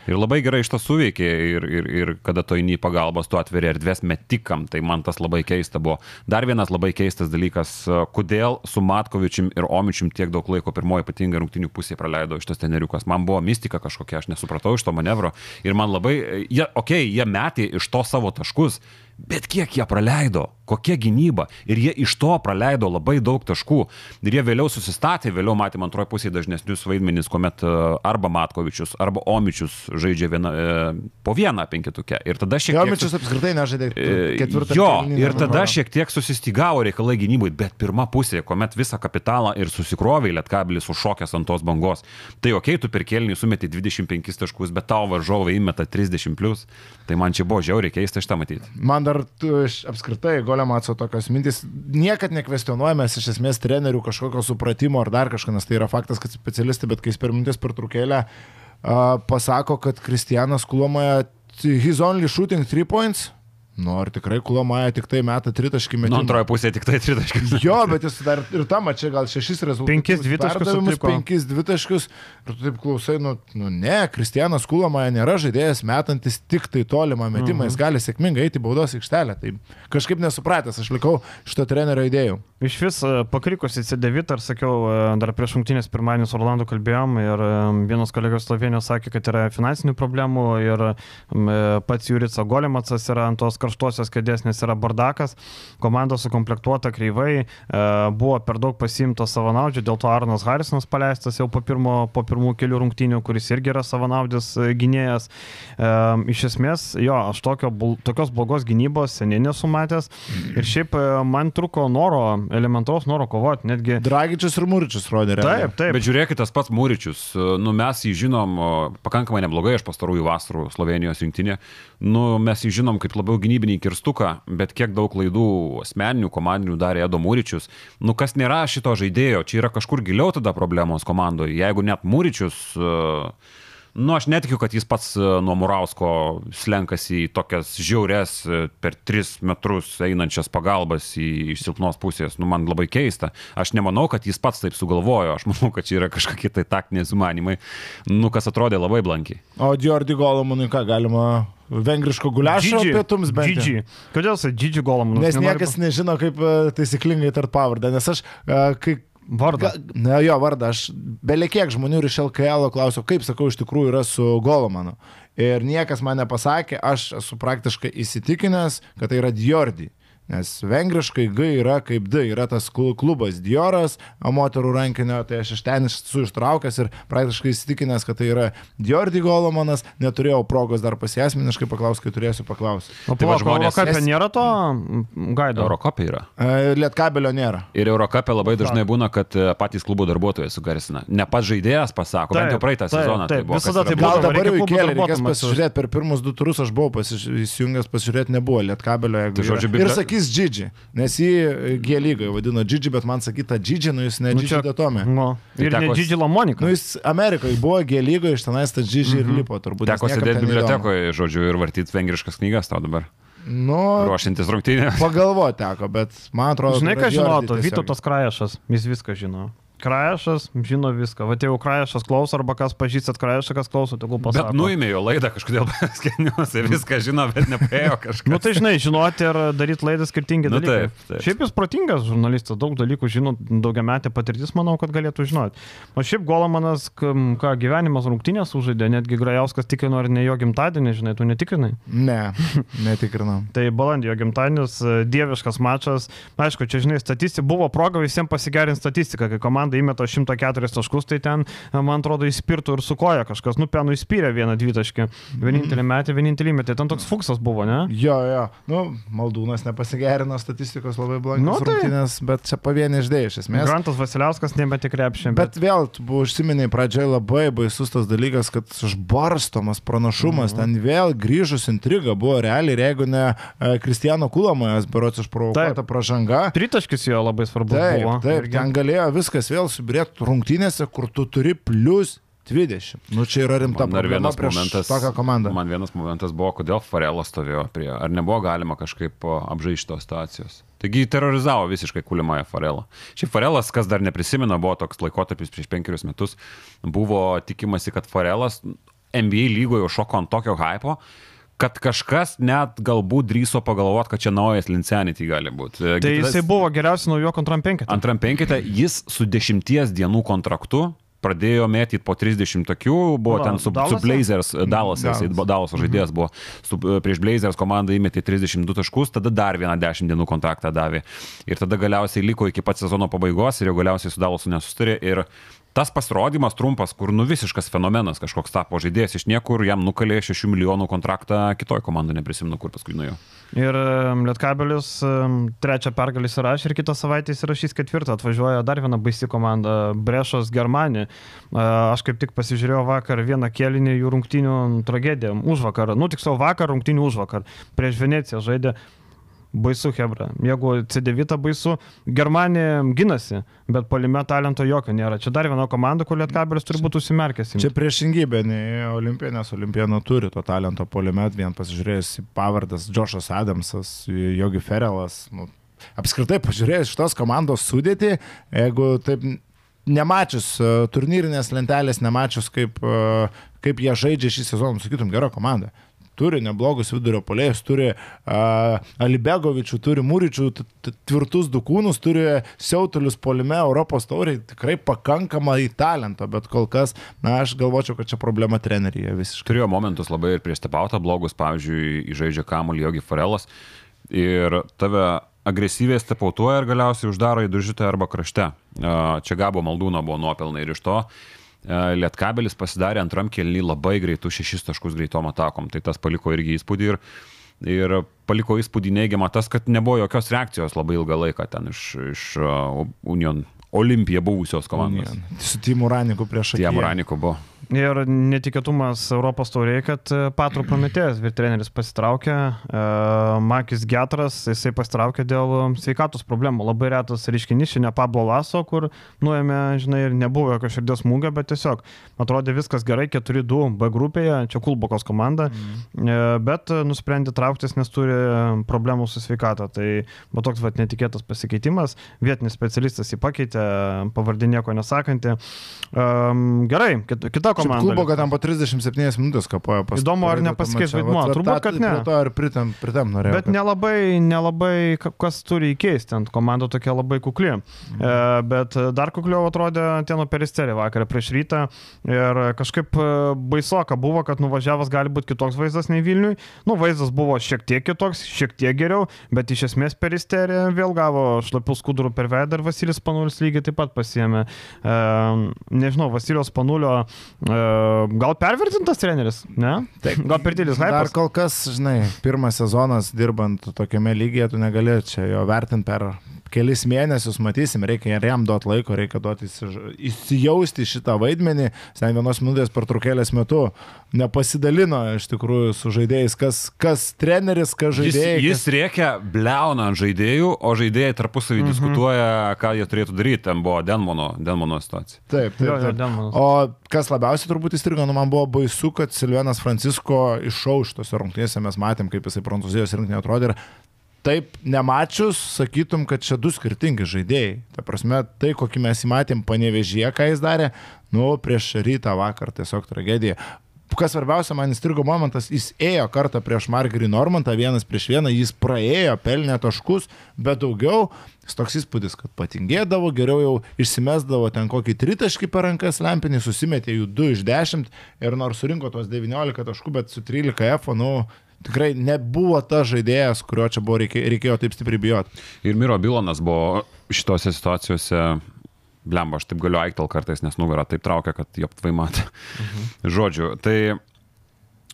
[SPEAKER 2] Ir labai gerai iš to suveikė ir, ir, ir kada to įny pagalbos, tu atveri erdvės metikam, tai man tas labai keista buvo. Dar vienas labai keistas dalykas, kodėl su Matkovičium ir Omičium tiek daug laiko pirmoji ypatingai rungtinių pusėje praleido šitas teneriukas. Man buvo mistika kažkokia, aš nesupratau iš to manevro. Ir man labai, okei, okay, jie metė iš to savo taškus, Bet kiek jie praleido, kokia gynyba. Ir jie iš to praleido labai daug taškų. Ir jie vėliau susistatė, vėliau matėme antroje pusėje dažnesnius vaidmenis, kuomet e, arba Matkovičius, arba Omičius žaidžia viena, e, po vieną penketukę. Ir tada šiek tiek...
[SPEAKER 3] Jomičius apskritai nežaidė
[SPEAKER 2] E,
[SPEAKER 3] ketvirtą.
[SPEAKER 2] Jo, ir tada šiek tiek susistigavo reikalai gynybai, bet pirma pusė, kuomet visą kapitalą ir susikrovė lietkabilis užšokęs ant tos bangos. Tai okei, okay, tu per kėlinį sumeti 25 taškus, bet tavo varžovai įmeta 30 plus. Tai man čia buvo žiauriai keista šitą matyti.
[SPEAKER 3] Man dar tu, apskritai, golio Golemaco tokios mintis. Niekad nekvestionuojame iš esmės trenerių kažkokio supratimo ar dar kažką, nes tai yra faktas, kad specialistai, bet kai jis per mintis per trukėlę uh, pasako, kad Kristijanas Kulomoje, he's only shooting three points. Nu, ar tikrai Kulomaja tik tai meta tritaškį metimą?
[SPEAKER 2] Nu, antroje pusėje tik tai tritaškis.
[SPEAKER 3] Jo, bet jis dar ir tam čia gal šešis rezultatus.
[SPEAKER 1] Penkis dvitaškius.
[SPEAKER 3] Penkis dvitaškius. Ir tu taip klausai, nu, nu ne, Kristijanas Kulomaja nėra žaidėjas metantis tik tai tolimą metimą,
[SPEAKER 1] Mhm.
[SPEAKER 3] jis gali sėkmingai eiti baudos aikštelę. Tai kažkaip nesupratęs, aš likau šito trenerio idėjų.
[SPEAKER 1] Iš vis e, pakrikusi C9 ir sakiau, e, dar prieš rungtynės pirmadienį su Orlandu kalbėjom ir e, vienas kolegos Slovenijos sakė, kad yra finansinių problemų ir pats Jurica Golimacas yra ant tos karštosios kėdės, nes yra bardakas, komanda sukomplektuota kreivai, e, buvo per daug pasiimto savanaudžių, dėl to Arnas Harisonas paleistas jau po, pirmo, po pirmų kelių rungtynių, kuris irgi yra savanaudis e, gynėjas. E, Iš esmės, jo, aš tokio, tokios blogos gynybos seniai nesu matęs ir šiaip man truko noro elementaraus noro kovoti, netgi...
[SPEAKER 3] Dragičius ir Muričius rodė. realiai.
[SPEAKER 1] Taip, taip.
[SPEAKER 2] Bet žiūrėkit, tas pats Mūričius, nu, mes jį žinom pakankamai neblogai iš pastarųjų vasarų Slovenijos rinktinė. Nu, mes jį žinom kaip labiau gynybinį kirstuką, bet kiek daug klaidų asmeninių, komandinių darė Edo Mūričius. Nu, kas nėra šito žaidėjo, čia yra kažkur giliau tada problemos komandoje. Jeigu net Mūričius... Uh, Nu, aš netikiu, kad jis pats e, nuo Murausko slenkasi į tokias žiaures e, per 3 metrus einančias pagalbas į, iš silpnos pusės. Nu, man labai keista. Aš nemanau, kad jis pats taip sugalvojo. Aš manau, kad čia yra kažkokie tai taktiniai sumanimai, nu, kas atrodė labai blankiai.
[SPEAKER 3] O Diordi Golomanui ką galima vengriško guliašo pietums bent. jau?
[SPEAKER 1] Džidži. Kodėl jisai Džidži Golomanas?
[SPEAKER 3] Nes niekas nežino, kaip e, taisyklingai tart pavardę. Nes aš, kai
[SPEAKER 1] Vardą.
[SPEAKER 3] Ga, na jo, vardą. Aš belekiek žmonių iš LKL klausiau, kaip sakau, iš tikrųjų yra su Golomanu. Ir niekas man nepasakė, aš esu praktiškai įsitikinęs, kad tai yra Diordi. Nes vengriškai G yra kaip D, yra tas klu- klubas Dioras, o moterų rankinio, tai aš iš ten esu ištraukęs ir praktiškai įsitikinęs, kad tai yra Diordi Golomanas, neturėjau progos dar pasiesmeniškai paklausti, kai turėsiu paklausti.
[SPEAKER 1] O
[SPEAKER 2] Tai va, žmonės-
[SPEAKER 1] Eurokapė
[SPEAKER 3] Nes-
[SPEAKER 1] nėra to gaido.
[SPEAKER 2] Eurokopė yra.
[SPEAKER 3] E, Lietkabelio nėra.
[SPEAKER 2] Ir Eurokapė labai dažnai būna, kad e, patys klubo darbuotojai sugarsina. Ne pats žaidėjas pasako, bent jau
[SPEAKER 1] Taip,
[SPEAKER 2] praeitą
[SPEAKER 1] taip,
[SPEAKER 2] sezoną.
[SPEAKER 1] taip,
[SPEAKER 2] tai buvo,
[SPEAKER 1] visada taip
[SPEAKER 2] blogai.
[SPEAKER 3] Gal dabar
[SPEAKER 1] reikia
[SPEAKER 3] jau įkėlė, reikės pasižiūrėti, per pirmus du turus aš buvau įsijungęs pasižiūrėti, nebuvo Lietkabelio,
[SPEAKER 2] Tai žodžiu,
[SPEAKER 3] Ir sakys Džidži, nes jį G lygoje vadino Džidži, bet man sakyta Džidži, nu jis ne
[SPEAKER 1] Nu,
[SPEAKER 3] Džidži
[SPEAKER 1] čia-
[SPEAKER 3] Datome.
[SPEAKER 1] Nu,
[SPEAKER 2] Tai
[SPEAKER 1] ir ne
[SPEAKER 2] teko-
[SPEAKER 1] Džidži Lamonika.
[SPEAKER 3] Nu jis Amerikoje buvo G lygoje, iš tenais tas Džidži ir lipo turbūt.
[SPEAKER 2] Teko sėdėti bibliotekoje, žodžiu, ir vartyti vengriškas knygas tau dabar.
[SPEAKER 3] Nu,
[SPEAKER 2] Ruošintis rungtynė.
[SPEAKER 3] pagalvo teko, bet man atrodo.
[SPEAKER 1] Žinai, ką žinotų. Vytautas Krajašas, jis viską žino. Krajašas žino viską. Va, jeigu Krajašas klauso, arba kas pažįstat Krajašą, kas klauso, tegul
[SPEAKER 2] Bet
[SPEAKER 1] pasako.
[SPEAKER 2] nuėmė jo laidą kažkodėl skeniuose, viską žino, bet nepaėjo kažkas.
[SPEAKER 1] Nu tai žinai, žinoti ir daryti laidą skirtingi
[SPEAKER 2] Nu,
[SPEAKER 1] dalykai.
[SPEAKER 2] taip, taip.
[SPEAKER 1] Šiaip jis protingas žurnalistas, daug dalykų žino, daugiametė patirtis, manau, kad galėtų žinoti. O šiaip Golamanas, ką gyvenimas rungtynės sužaidė, netgi Grajauskas tikrino, ar ne jo gimtadienį, žinai, tu netikrinai.
[SPEAKER 3] Ne, netikrinam.
[SPEAKER 1] Tai balandį jo gimtadienis, e, dieviškas mačas. Aišku, čia žinai, statistika buvo proga visiems pasigerinti statistiką, kai komanda įmeta 104 taškus, tai ten, e, man atrodo, įspirtų ir sukoja kažkas. Nu, penų įspyrė vieną dvitaškį. Vienintelį metį, vienintelį metį. Ten toks fuksas buvo, ne?
[SPEAKER 3] Jo, jo. Nu, Maldūnas nepasigerino statistikos labai blogai.
[SPEAKER 1] Nu, tai-
[SPEAKER 3] rungtynės, bet čia pavienė išdėjai iš esmės.
[SPEAKER 1] Grantas Vasiliauskas nemetė krepšį.
[SPEAKER 3] Bet vėl, tu buvai užsiminiai pradžioje labai baisus tas dalykas, kad išbarstomas pranašumas,
[SPEAKER 1] Mhm.
[SPEAKER 3] ten vėl grįžus intriga buvo realiai, ir jeigu ne e, Kristijano Kulamojas, berots išprovokuota pražanga.
[SPEAKER 1] Tritaškis jo labai svarbus
[SPEAKER 3] Taip,
[SPEAKER 1] buvo.
[SPEAKER 3] taip, ten galėjo viskas vėl subirėti rungtynėse, kur tu turi plus 20. Nu čia yra rimta
[SPEAKER 2] Man dar
[SPEAKER 3] problema
[SPEAKER 2] vienas
[SPEAKER 3] prieš
[SPEAKER 2] momentas.
[SPEAKER 3] tokią komandą.
[SPEAKER 2] Man vienas momentas buvo, kodėl Farelas stovėjo prie. Ar nebuvo galima kažkaip o, apžaisti tos situacijos? Taigi terorizavo visiškai kulimąją Farelą. Šiaip Farelas, kas dar neprisimena, buvo toks laikotarpis prieš penkerius metus, buvo tikimasi, kad Farelas NBA lygoje šoko ant tokio hypo, kad kažkas net galbūt drįso pagalvoti, kad čia naujas Lincenity gali būti.
[SPEAKER 1] Tai jisai buvo geriausias naujo antram penketą.
[SPEAKER 2] Antram penkite jis su dešimties dienų kontraktu pradėjo mėtyti po 30 tokių, buvo
[SPEAKER 1] Va,
[SPEAKER 2] ten su, su
[SPEAKER 1] Dallase?
[SPEAKER 2] Blazers, Dalas, jisai
[SPEAKER 3] Dallas.
[SPEAKER 2] Žaidėjas buvo, su, prieš Blazers komandą įmetė 32 taškus, tada dar vieną 10 dienų kontraktą davė. Ir tada galiausiai liko iki pat sezono pabaigos ir jau galiausiai su Dalasu nesustarė. Ir tas pasirodymas trumpas, kur nu visiškas fenomenas kažkoks tapo žaidėjas iš niekur, jam nukalė 6 milijonų kontraktą kitoj komandai, neprisimenu, kur paskui nuėjo.
[SPEAKER 1] Ir Lietkabelis trečią pergalį įsirašė ir kitą savaitę įsirašys ketvirtą. Atvažiuoja dar viena baisi komanda - Brešos Germani. Aš kaip tik pasižiūrėjau vakar vieną kėlinį jų rungtynių tragediją. Už vakar, nu tiksliau vakar rungtynių už vakar. Prieš Veneciją žaidė. Baisu Hebra. Jeigu C9 baisu, Germanija ginasi, bet polime talento jokio nėra. Čia dar viena komanda, kur Lietkabelis turi būti užsimerkęs.
[SPEAKER 3] Čia priešingybė, Olimpija, nes Olimpija turi to talento polime, vien pasižiūrėjus į pavardas Džošas Adamsas, Jogi Ferelas. Nu, apskritai pažiūrėjus šitos komandos sudėti, jeigu taip nemačius e, turnyrinės lentelės, nemačius kaip, e, kaip jie žaidžia šį sezoną, sakytum, gera komanda turi neblogus vidurio polėjus, turi uh, Alibegovičių, turi Mūričių, tvirtus dukūnus, turi siautulius polime Europos tauriai, tikrai pakankamai talento, bet kol kas, na, aš galvočiau, kad čia problema treneryje visiškai.
[SPEAKER 2] Turėjo momentus labai ir prieš stepautą blogus, pavyzdžiui, įžaidžia kamuolį Jogi Farelas ir tave agresyviai stepautuoja ir galiausiai uždaro į dužytę arba krašte. Čia Gabo Maldūno buvo nuopelnai ir iš to E, Lietkabelis pasidarė antram kelnį labai greitų šešis taškus greitom atakom. Tai tas paliko irgi įspūdį ir, ir paliko įspūdį neigiamą tas, kad nebuvo jokios reakcijos labai ilgą laiką ten iš, iš uh, Union Olimpija buvusios komandos. Union.
[SPEAKER 3] Su Timu Raniku prieš
[SPEAKER 2] akį. Timu Raniku buvo.
[SPEAKER 1] Ir netikėtumas Europos tauriai, kad e, Patro Prometėjas, vyr pasitraukė, e, Makis Getras, jisai pasitraukė dėl um, sveikatos problemų. Labai retas reiškinys, ne Pablo Laso, kur nuėmė, žinai, ir nebuvo jokio širdies smūgio, bet tiesiog atrodė viskas gerai, 4-2 B grupėje, čia Kulbokos komanda, mm. bet nusprendė trauktis, nes turi problemų su sveikata. Tai buvo toks vat, netikėtas pasikeitimas, vietinis specialistas jį pakeitė, pavardė nieko nesakantį. Um, gerai, kita komanda.
[SPEAKER 3] Klubo, kad tam po 37 minutės kapojo pas.
[SPEAKER 1] Įdomu, ar nepasikeis vaidmuo. Turbūt, kad ne.
[SPEAKER 3] To ar pritam, pritam norėjau.
[SPEAKER 1] Bet nelabai, nelabai kas turi įkeisti, ant komanda tokia labai kukli. Mhm. E, bet dar kukliau atrodė Tieno Peristerį vakarą prieš rytą ir kažkaip e, baisoka buvo, kad nuvažiavęs gali būti kitoks vaizdas nei Vilniui. Nu, vaizdas buvo šiek tiek kitoks, šiek tiek geriau, bet iš esmės Peristerį vėl gavo šlapių skudurų per veidą ir Vasilis Panulis lygiai taip pat pasiemė. E, nežinau, Vasilijos Panulio gal pervertintas treneris, ne? Taip. Gal per didelis hypas?
[SPEAKER 3] Dar kol kas, žinai, pirmas sezonas dirbant tokiame lygyje, tu negali čia jo vertinti per kelis mėnesius, matysim, reikia jam duoti laiko, reikia duoti įsijausti šitą vaidmenį. Sen vienos minutės per trukėlės metu nepasidalino iš tikrųjų su žaidėjais, kas, kas treneris, kas žaidėjai.
[SPEAKER 2] Jis, jis
[SPEAKER 3] kas...
[SPEAKER 2] reikia bleuna ant žaidėjų, o žaidėjai tarpusavį mhm. diskutuoja, ką jie turėtų daryti. Ten buvo Denmono, Denmono situacija.
[SPEAKER 3] Taip, taip. taip. taip. O kas labiausiai turbūt įstrigo, nu man buvo baisu, kad Silvenas Francisko iššau šitose rungtynėse, mes matėm, kaip jisai Prancūzijos rinktinė atrodė ir taip nemačius, sakytum, kad čia du skirtingi žaidėjai. Ta prasme, tai kokį mes įmatėm panevežyje, ką jis darė, nu, prieš rytą vakar tiesiog tragedija. Kas svarbiausia, man įstrigo momentas, jis ėjo kartą prieš Margerį Normantą, vienas prieš vieną, jis praėjo, pelnė taškus, bet daugiau, toks įspūdis, kad patingėdavo, geriau jau išsimesdavo ten kokį tritaškį per rankas lempinį, susimetė jų 2 iš 10 ir nors surinko tos 19 taškų, bet su 13 F, nu, tikrai nebuvo tas žaidėjas, kurio čia buvo reikėjo, reikėjo taip stipriai bijoti.
[SPEAKER 2] Ir Miro Bilonas buvo šitose situacijose, blemba, aš taip galiu aiktel kartais, nes nugarą taip traukia, kad jie aptvai matė. Mhm. Žodžiu, tai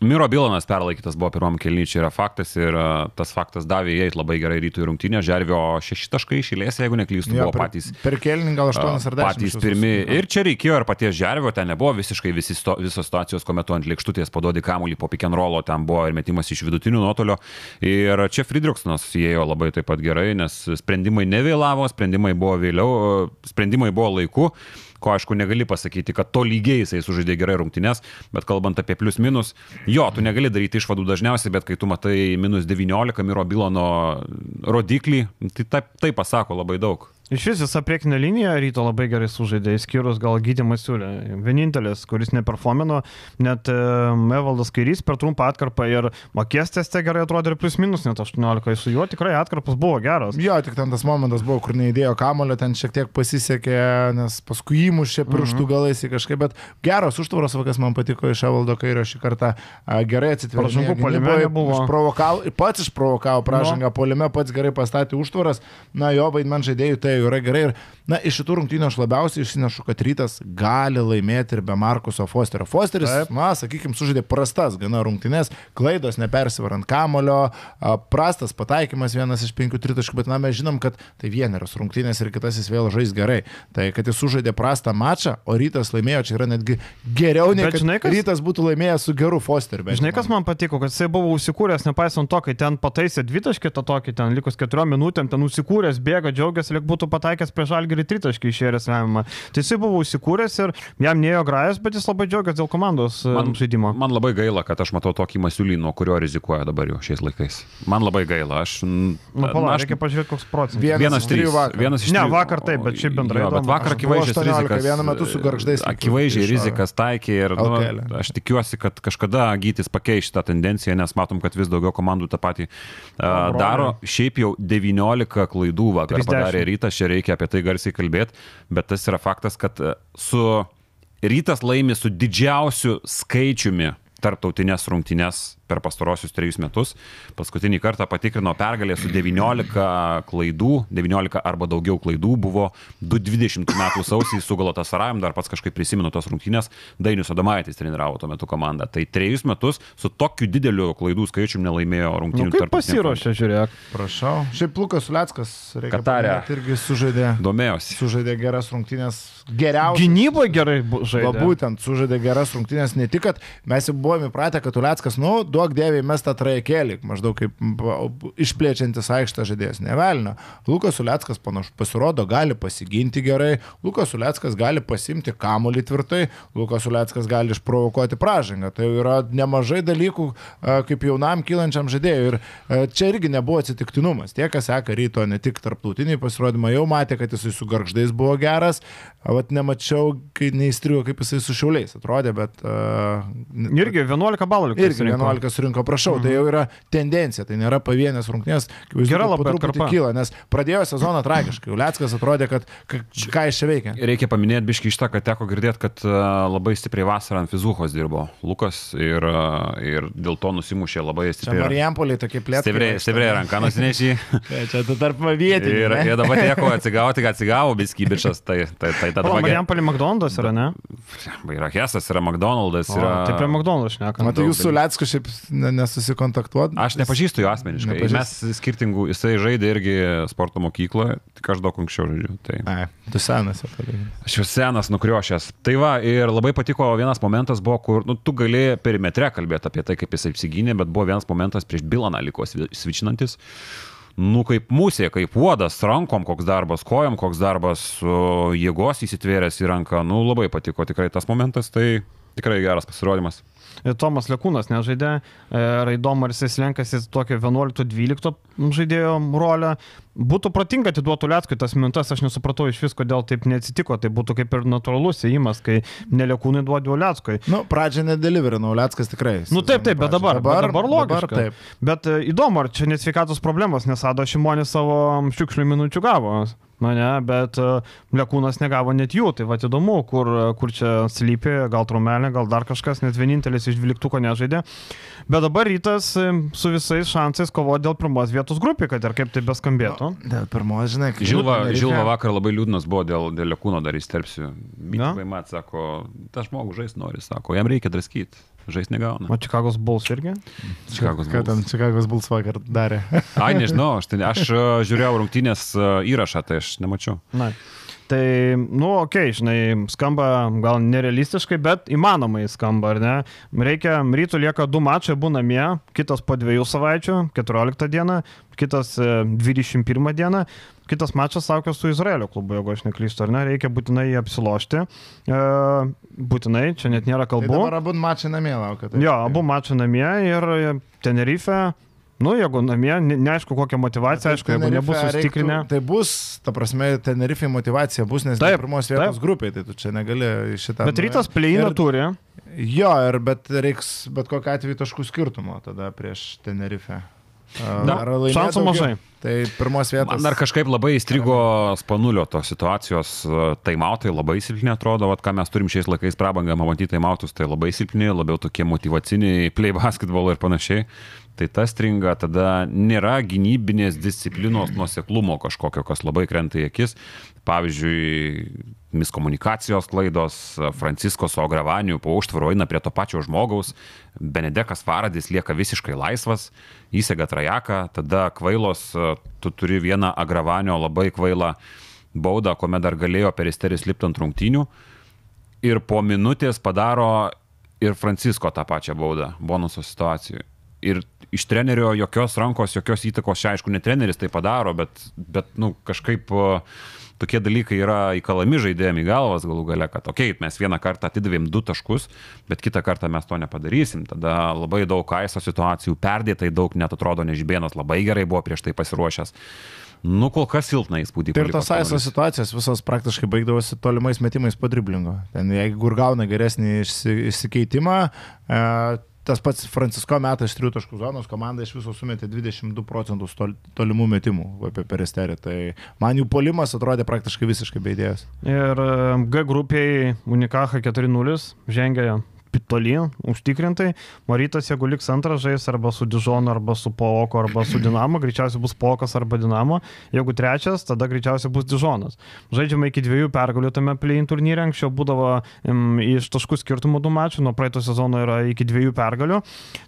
[SPEAKER 2] Miro Bilonas perlaikytas buvo pirmam kelnyčiai yra faktas ir uh, tas faktas davė įeit labai gerai rytų rungtynę. Žervio šeši taškai išėlės, jeigu neklystu, ja, buvo per, patys.
[SPEAKER 3] Per kelnį gal 8 ar 10.
[SPEAKER 2] Patys pirmi. Ir čia reikėjo ir paties Žervio, ten nebuvo visiškai visi sto, visos situacijos, kuomet ant lėkštutės paduodi kamuolį po pick and rollo, ten buvo ir metimas iš vidutinių nuotolio. Ir čia Friedrichsonas įėjo labai taip pat gerai, nes sprendimai nevėlavo, sprendimai buvo vėliau, sprendimai buvo laiku ko aišku negali pasakyti, kad to lygiai jisai sužaidė gerai rungtynes, bet kalbant apie plius minus, jo, tu negali daryti išvadų dažniausiai, bet kai tu matai minus 19 Miro Bilono rodiklį, tai tai, tai pasako labai daug.
[SPEAKER 1] Iš vis visą priekinę liniją ryto labai gerai sužaidė, išskyrus gal gydymas siūlė. Vienintelis, kuris neperformino, net Evaldas Kairys per trumpą atkarpą ir Makėstės te gerai atrodė ir plus minus net 18, su juo tikrai atkarpas buvo geras.
[SPEAKER 3] Jo, tik ten tas momentas buvo, kur neįdėjo kamulio, ten šiek tiek pasisekė, nes paskui įmušė pirštų -hmm. galais į kažkaip, bet geros užtvaros, kas man patiko iš Evaldo Kairio šį kartą, gerai atsitvirtino.
[SPEAKER 1] Pražangų polime buvo.
[SPEAKER 3] Išprovokavo, pats išprovokavo pražangą no. polime, pats gerai pastatė užtvaras, na jo vaidmen žaidėjų tai žaidėjų yra gerai. Ir, na, iš šitų rungtynių aš labiausiai išsinešu, kad rytas gali laimėti ir be Markuso Fosterio. Fosteris, Taip. na, sakykime, sužaidė prastas gana rungtynės, klaidos nepersivarant kamulio, prastas pataikymas vienas iš penkių tritaškų, bet na, mes žinom, kad tai vieneros rungtynės ir kitas jis vėl žais gerai. Tai kad jis sužaidė prastą mačą, o rytas laimėjo, čia yra netgi geriau nei bet, žinai, kas... rytas būtų laimėjęs su geru Fosteriu.
[SPEAKER 1] Žinai, kas man patiko, kad jisai buvo užsikūręs, nepaisant to, kai ten pataisė dvitaškį, tą tokį ten likus keturiom minutėm, ten užsikūręs, bėga, džiaugiasi, lyg būtų pataikęs prieš žalgerį tritaškį išėręs lemiamą. Tai jisai buvo užsikūręs ir jam neėjo grajas, bet jis labai džiaugiasi dėl komandos e, man, žaidimo.
[SPEAKER 2] Man labai gaila, kad aš matau tokį masiulį, nuo kurio rizikuoja dabar jau šiais laikais. Man labai gaila. Aš,
[SPEAKER 1] nu, pala, aš... reikia pažiūrėti, koks procentas.
[SPEAKER 2] Vienas, vienas iš trijų vakar. Vienas iš
[SPEAKER 1] trijų. Ne, vakar taip, bet šiaip bendrai. Jo,
[SPEAKER 2] bet vakar akivaizdžiai rizikas.
[SPEAKER 3] Vienu metu su garždais.
[SPEAKER 2] Akivaizdžiai rizikas taikė ir nu, aš tikiuosi, kad kažkada gytis pakeis šitą tendenciją, nes matom, kad vis daugiau komandų tą patį uh, daro. Šiaip jau 19 klaidų vakar padarė rytas, čia reikia apie tai garsiai kalbėti, bet tas yra faktas, kad su rytas laimi su didžiausiu skaičiumi tarptautinės rungtynės per pastarosius trejus metus. Paskutinį kartą patikrino pergalę su 19 klaidų, 19 arba daugiau klaidų buvo 2020 metų sausį su Galatasarajam, dar pats kažkaip prisimenu tos rungtynės, Dainius Adomaitis treniravo tuo metu komandą. Tai trejus metus su tokiu dideliu klaidų skaičiumi nelaimėjo rungtynių.
[SPEAKER 1] Nu, kaip pasiruošė, žiūrėk.
[SPEAKER 3] Prašau. Šiaip Lukas Uleckas, reikia
[SPEAKER 2] Katarė.
[SPEAKER 3] Irgi sužaidė.
[SPEAKER 2] Domėjosi.
[SPEAKER 3] Sužaidė geras rungtynės. Geriausias.
[SPEAKER 1] Gynyboje gerai žaidė.
[SPEAKER 3] Va būtent, sužaidė geras rungtynės. Ne tik, kad mes jau buvome įpratę, kad Uleckas, nu, duok dieviai mes tą trajekėlį, maždaug kaip išplėčiantis aikštą žaidėjas. Nevelnio. Lukas Uleckas panašu pasirodo, gali pasiginti gerai, Lukas Uleckas gali pasimti kamolį tvirtai, Lukas Uleckas gali išprovokuoti pražangą. Tai yra nemažai dalykų kaip jaunam kylančiam žaidėjui. Ir čia irgi nebuvo atsitiktinumas. Tie, kas seka ryto ne tik tarptautinį pasirodymą, jau matė, kad jisai su garždais buvo geras. Vat nemačiau, kai neįstrigo, kaip jisai su šiauliais atrodė, bet... Uh,
[SPEAKER 1] irgi 11 balų.
[SPEAKER 3] Irgi 11 surinko, prašau, mhm. tai jau yra tendencija, tai nėra pavienės rungtynės, kaip jūs
[SPEAKER 1] Gerai labai truputį
[SPEAKER 3] kyla, nes pradėjo sezoną tragiškai, Uleckas atrodė, kad ka, ką iš čia veikia.
[SPEAKER 2] Reikia paminėti biški iš tą, kad teko girdėti, kad uh, labai stipriai vasarą ant Fizuhos dirbo Lukas ir, uh, ir dėl to nusimušė labai stipriai.
[SPEAKER 3] Marijampoliai tokie plėtai.
[SPEAKER 2] Stipriai, stipriai ranką nusinešė.
[SPEAKER 3] čia tu tarp vietinių.
[SPEAKER 2] Ir jie dabar teko atsigauti, kad atsigavo biskibičas, tai, tai, tai tada.
[SPEAKER 1] Marijampoliai McDonald's yra, ne?
[SPEAKER 2] Yra Hesas, yra McDonald's. Yra...
[SPEAKER 1] O, taip, prie McDonald's šneka.
[SPEAKER 3] Matai, jūs su Lecku šiaip nesusikontaktuoti.
[SPEAKER 2] Aš nepažįstu jo asmeniškai. Nepažįstu. Mes skirtingų, jisai žaidė irgi sporto mokykloje, tik aš daug anksčiau žaidžiu. Tai...
[SPEAKER 3] Ai, tu senas.
[SPEAKER 2] Aš jau senas, nukriošęs. Tai va, ir labai patiko vienas momentas buvo, kur, nu, tu gali perimetre kalbėti apie tai, kaip jisai apsigynė, bet buvo vienas momentas prieš Bilaną liko svičinantis nu kaip musė, kaip uodas, rankom koks darbas, kojom koks darbas, jėgos įsitvėręs į ranką, nu labai patiko tikrai tas momentas, tai tikrai geras pasirodymas.
[SPEAKER 1] Tomas Lekūnas nežaidė, e, Raidomaris jis lenkasi tokio 11-12 žaidėjo rolę. Būtų protinga atiduoti Lietkui tas mintas, aš nesupratau iš visko, kodėl taip neatsitiko, tai būtų kaip ir natūralus įėjimas, kai nelekūnai duodi Lietkui.
[SPEAKER 3] Nu, pradžią nedeliverino, Lietskas tikrai.
[SPEAKER 1] Nu taip, taip, bet dabar, dabar, dabar logiška. Dabar, taip. Bet e, įdomu, ar čia nesveikatos problemos, nes Ado Šimonis savo šiukšlių minučių gavo. Na ne, bet uh, Lekūnas negavo net jų, tai va įdomu, kur, kur čia slypi, gal trumelė, gal dar kažkas, net vienintelis iš dvyliktuko nežaidė. Bet dabar rytas e, su visais šansais kovo dėl pirmos vietos grupė, kad ir kaip tai beskambėtų.
[SPEAKER 3] No, dėl pirmos, žinai,
[SPEAKER 2] kaip Žilva, Žilva vakar labai liūdnas buvo dėl, dėl Lekūno dar įsterpsiu. Mytbai mat sako, tas žmogus žais nori, sako, jam reikia draskyti žaisti negauna.
[SPEAKER 1] O Čikagos Bulls irgi?
[SPEAKER 2] Čikagos
[SPEAKER 3] Bulls. Ką ten Čikagos Bulls vakar darė?
[SPEAKER 2] Ai, nežinau, aš, ten, aš e, žiūrėjau rungtynės e, įrašą, tai aš nemačiau.
[SPEAKER 1] Na. Tai, nu, okei, okay, žinai, skamba gal nerealistiškai, bet įmanomai skamba, ar ne? Reikia, rytų lieka du mačai, būna namie, kitas po dviejų savaičių, 14 dieną, kitas 21 e, dieną. Kitas mačas saukė su Izraelio klubu, jeigu aš neklystu, ar ne, reikia būtinai jį apsilošti. E, būtinai, čia net nėra kalbų. Tai
[SPEAKER 3] dabar abu mačai namie laukia. Tai,
[SPEAKER 1] jo, abu mačai namie ir Tenerife. Nu, jeigu namie, ne, neaišku, kokia motivacija, aišku, jeigu nebus sustikrinę.
[SPEAKER 3] Tai bus, ta prasme, Tenerife motivacija bus, nes taip, pirmos vietos grupiai, tai tu čia negali šitą.
[SPEAKER 1] Bet rytas pleiną turi.
[SPEAKER 3] Jo, ir bet reiks bet kokiu atveju taškų skirtumo tada prieš Tenerife. Dar laimėt
[SPEAKER 1] šansų mažai.
[SPEAKER 3] Tai pirmos vietos.
[SPEAKER 2] Man dar kažkaip labai įstrigo spanulio tos situacijos, e, taimautai labai silpni atrodo, vat, ką mes turim šiais laikais prabangą matyti taimautus, tai labai silpni, labiau tokie motivaciniai, play basketbolo ir panašiai. Tai tas stringa, tada nėra gynybinės disciplinos nuoseklumo kažkokio, kas labai krenta į akis. Pavyzdžiui, miskomunikacijos klaidos, Francisko Sogravanių po užtvaro eina prie to pačio žmogaus, Benedekas Faradis lieka visiškai laisvas, įsega trajeką, tada kvailos, tu turi vieną Agravanio labai kvailą baudą, kuomet dar galėjo peristeris lipti ant rungtynių ir po minutės padaro ir Francisko tą pačią baudą bonuso situacijų. Ir iš trenerio jokios rankos, jokios įtakos, čia aišku, ne treneris tai padaro, bet, bet nu, kažkaip uh, tokie dalykai yra įkalami žaidėjami galvas galų gale, kad, okei, okay, mes vieną kartą atidavėm du taškus, bet kitą kartą mes to nepadarysim. Tada labai daug aiso situacijų, perdėtai daug, net atrodo, nežibėnas labai gerai buvo prieš tai pasiruošęs. Nu, kol kas silpna įspūdį.
[SPEAKER 3] Tai ir tos aiso situacijos visos praktiškai baigdavosi tolimais metimais po driblingo. Ten jeigu gauna geresnį išsi, išsikeitimą, e, tas pats Francisko metas iš 3 taškų zonos komanda iš viso sumetė 22 procentus tol, tolimų metimų apie peristerį. Tai man jų polimas atrodė praktiškai visiškai beidėjas.
[SPEAKER 1] Ir e, G grupiai Unikaha 4-0 žengia tolyn, užtikrintai. Marytas, jeigu liks antras žais arba su Dižonu, arba su Paoko, arba su Dinamo, greičiausiai bus Paokas arba Dinamo. Jeigu trečias, tada greičiausiai bus Dižonas. Žaidžiame iki dviejų pergalių tame play-in turnyre, anksčiau būdavo im, iš taškų skirtumų du mačių, nuo praeito sezono yra iki dviejų pergalių.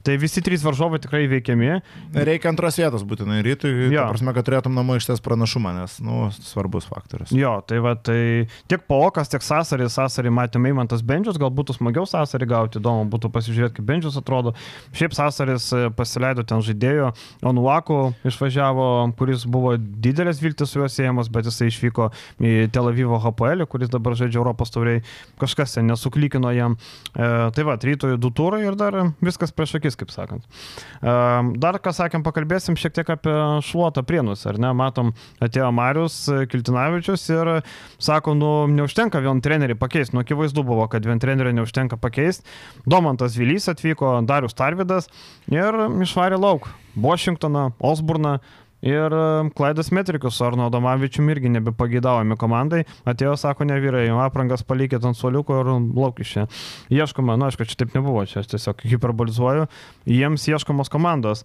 [SPEAKER 1] Tai visi trys varžovai tikrai veikiami.
[SPEAKER 3] Reikia antros vietos būtinai rytui,
[SPEAKER 1] Jo.
[SPEAKER 3] ta prasme, kad turėtum namų ištės pranašumą, nes, nu, svarbus faktorius.
[SPEAKER 1] Jo, tai va, tai tiek Paokas, tiek Sasaris, Sasarį matėme įmantas Bendžius, gal būtų smagiau Sasarį gauti, įdomu būtų pasižiūrėti, kaip Bendžius atrodo. Šiaip Sasaris e, pasileido ten žaidėjo, Onuaku išvažiavo, kuris buvo didelės viltis su juo siejamas, bet jisai išvyko į Tel Avivo HPL, kuris dabar žaidžia Europos tauriai, kažkas ten nesuklikino jam. E, tai va, rytoj du turai ir dar viskas prieš akis, kaip sakant. E, dar ką sakėm, pakalbėsim šiek tiek apie šluotą prienus, ar ne? Matom, atėjo Marius Kiltinavičius ir sako, nu, neužtenka vien trenerį pakeisti. Nu, akivaizdu buvo, kad vien trenerį neužtenka pakeisti. Domantas Vilys atvyko, Darius Tarvidas ir išvarė lauk. Washingtoną, Osburną. Ir Klaidas Metrikus su Arno Domavičium irgi nebepagydavomi komandai. Atėjo, sako, ne vyrai, aprangas palikėt ant suoliuko ir lauk iš čia. Ieškoma, na, aišku, čia taip nebuvo, čia aš tiesiog hiperbolizuoju. Jiems ieškomos komandos.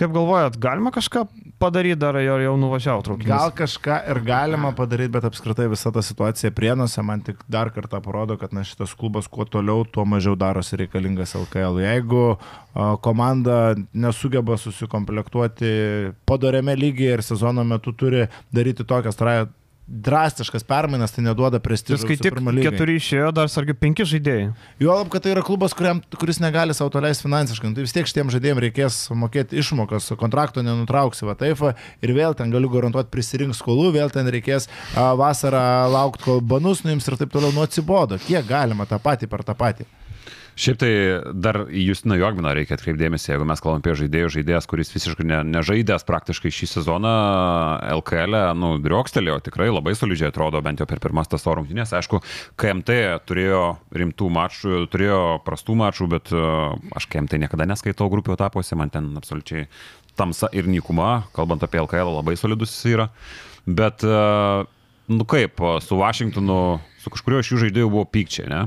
[SPEAKER 1] Kaip galvojat, galima kažką padaryti dar, ar jau nuvažiavo traukinys?
[SPEAKER 3] Gal kažką ir galima padaryti, bet apskritai visa ta situacija prienuose man tik dar kartą parodo, kad na, šitas klubas kuo toliau, tuo mažiau darosi reikalingas LKL. Jeigu a, komanda nesugeba susikomplektuoti padariame lygiai ir sezono metu turi daryti tra- drastiškas permainas, tai neduoda prestižo.
[SPEAKER 1] Kai tik keturi išėjo, dar sargi penki žaidėjai.
[SPEAKER 3] Juolab, kad tai yra klubas, kuriam, kuris negali savo to leisti finansiškai. Nu, Tai vis tiek šitiem žaidėjim reikės mokėti išmokas, kontrakto nenutrauksi, va taip, ir vėl ten galiu garantuoti prisirinks skolų, vėl ten reikės a, vasarą laukti, kol banus nuims ir taip toliau, nu atsibodo. Kiek galima tą patį per tą patį?
[SPEAKER 2] Šiaip tai dar į Justiną Jogminą reikia atkreipdėmėsi, jeigu mes kalbam apie žaidėjų žaidėjas, kuris visiškai ne, nežaidęs praktiškai šį sezoną LKL, e, nu, driokstelėjo, tikrai labai solidžiai atrodo, bent jau per pirmas tas rungtynės. Aišku, KMT turėjo rimtų mačų, turėjo prastų mačų, bet uh, aš KMT niekada neskaitau grupių etapuose, man ten absoliučiai tamsa ir nykuma, kalbant apie LKL, labai solidus jis yra. Bet, uh, nu kaip, su Vašingtonu, su kažkurio iš jų žaidėjų buvo pykčiai, ne?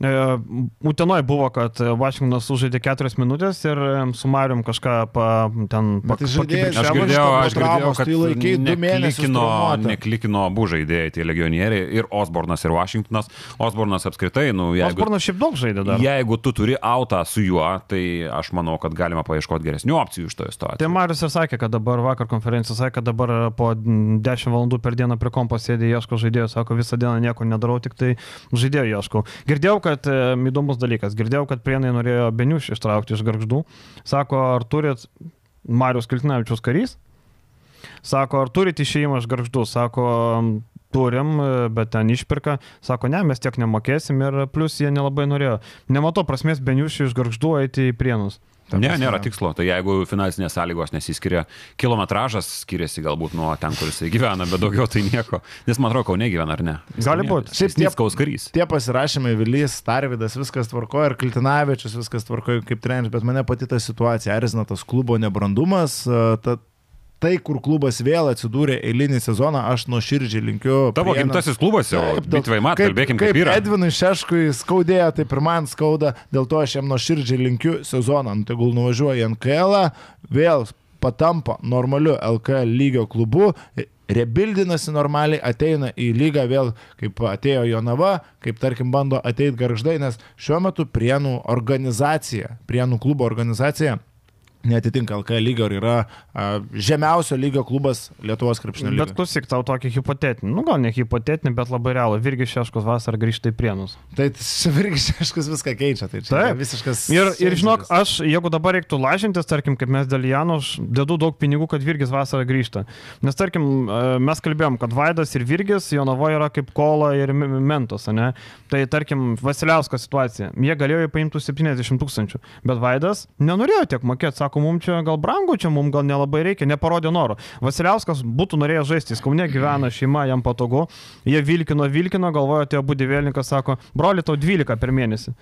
[SPEAKER 1] E, Utenoj buvo, kad Vašingtonas sužaidė keturias minutės ir e, su Marium kažką pa, ten
[SPEAKER 3] tai žaidėjas-
[SPEAKER 2] Aš girdėjau, aš girdėjau, kad
[SPEAKER 3] tai laikei du mėnesius
[SPEAKER 2] neklikino, neklikino abu žaidėjai, tie legionieriai, ir Osbornas, ir Washingtonas. Osbornas apskritai, nu, jeigu,
[SPEAKER 1] Osbornas šiaip daug žaidė dar.
[SPEAKER 2] jeigu tu turi autą su juo, tai aš manau, kad galima paieškoti geresnių opcijų iš toje
[SPEAKER 1] Tai
[SPEAKER 2] situacijoje.
[SPEAKER 1] Marius ir sakė, kad dabar vakar konferencija sakė, kad dabar po 10 valandų per dieną prie kompo sėdė, ieško žaidėjų, sako, visą dieną nieko nedarau, tik tai žaidėjų ieškau. Girdėjau, kad e, įdomus dalykas, girdėjau, kad prienai norėjo Beniuš ištraukti iš garždų. Sako, ar turit Marius Kiltinavičius karys? Sako, ar turite išėjimą iš garždų? Sako, turim, bet ten išpirka. Sako, ne, mes tiek nemokėsim ir plus jie nelabai norėjo. Nematau prasmės beniušių iš garždų eiti į prienus.
[SPEAKER 2] Ne, nėra tikslo. Tai jeigu finansinės sąlygos nesiskiria, kilometražas skiriasi galbūt nuo ten, kur jisai gyvena, bet daugiau tai nieko. Nes man atrodo, Kaune gyvena ar ne?
[SPEAKER 1] Gali būti.
[SPEAKER 2] Šiaip tie skauskarys.
[SPEAKER 3] Tie pasirašymai Vilys, Tarvidas, viskas tvarko ir Kiltinavičius, viskas tvarko kaip treneris, bet mane pati ta situacija erzina tas klubo nebrandumas. Ta, tai, kur klubas vėl atsidūrė eilinį sezoną, aš nuoširdžiai linkiu.
[SPEAKER 2] Tavo
[SPEAKER 3] Prienams-
[SPEAKER 2] gimtasis klubas jau, bitvai mat, kalbėkim kaip
[SPEAKER 3] kaip
[SPEAKER 2] yra.
[SPEAKER 3] Edvinui Šeškui skaudėjo, taip ir man skauda, dėl to aš jam nuoširdžiai linkiu sezoną, nu, tegul nuvažiuoja į NKL, vėl patampa normaliu LKL lygio klubu, rebildinasi normaliai, ateina į lygą vėl, kaip atėjo Jonava, kaip tarkim bando ateiti garždai, nes šiuo metu Prienų organizacija, Prienų klubo organizacija netitinka LKL lygio ir yra a, žemiausio lygio klubas Lietuvos krepšinio
[SPEAKER 1] Bet
[SPEAKER 3] lygoje.
[SPEAKER 1] klausyk, tau tokį hipotetinį, nu gal ne hipotetinį, bet labai realų. Virgi Šeškos vasarą grįžta į prienus.
[SPEAKER 3] Tai čia irgi šeškas viską keičia, tai čia
[SPEAKER 1] Taip.
[SPEAKER 3] visiškas.
[SPEAKER 1] Ir, ir žinok, aš, jeigu dabar reiktų lažintis, tarkim, kaip mes dėl Jano, aš dedu daug pinigų, kad Virgis vasarą grįžta. Nes, tarkim, e, mes kalbėjom, kad Vaidas ir Virgis Jonavo yra kaip Kola ir Mentos, ne? Tai, tarkim, Vasiliausko situacija. Jie galėjo paimti 70 tūkstančių, bet Vaidas nenorėjo tiek mokėti, sako, mums čia gal brangu, čia mums gal nelabai reikia, neparodė noro. Vasiliauskas būtų norėjęs žaisti, jis Kaune gyvena, šeima, jam patogu. Jie vilkino, vilkino, galvojo, tai abu Vėlininkas sako, broli, tau 12 per mėnesį.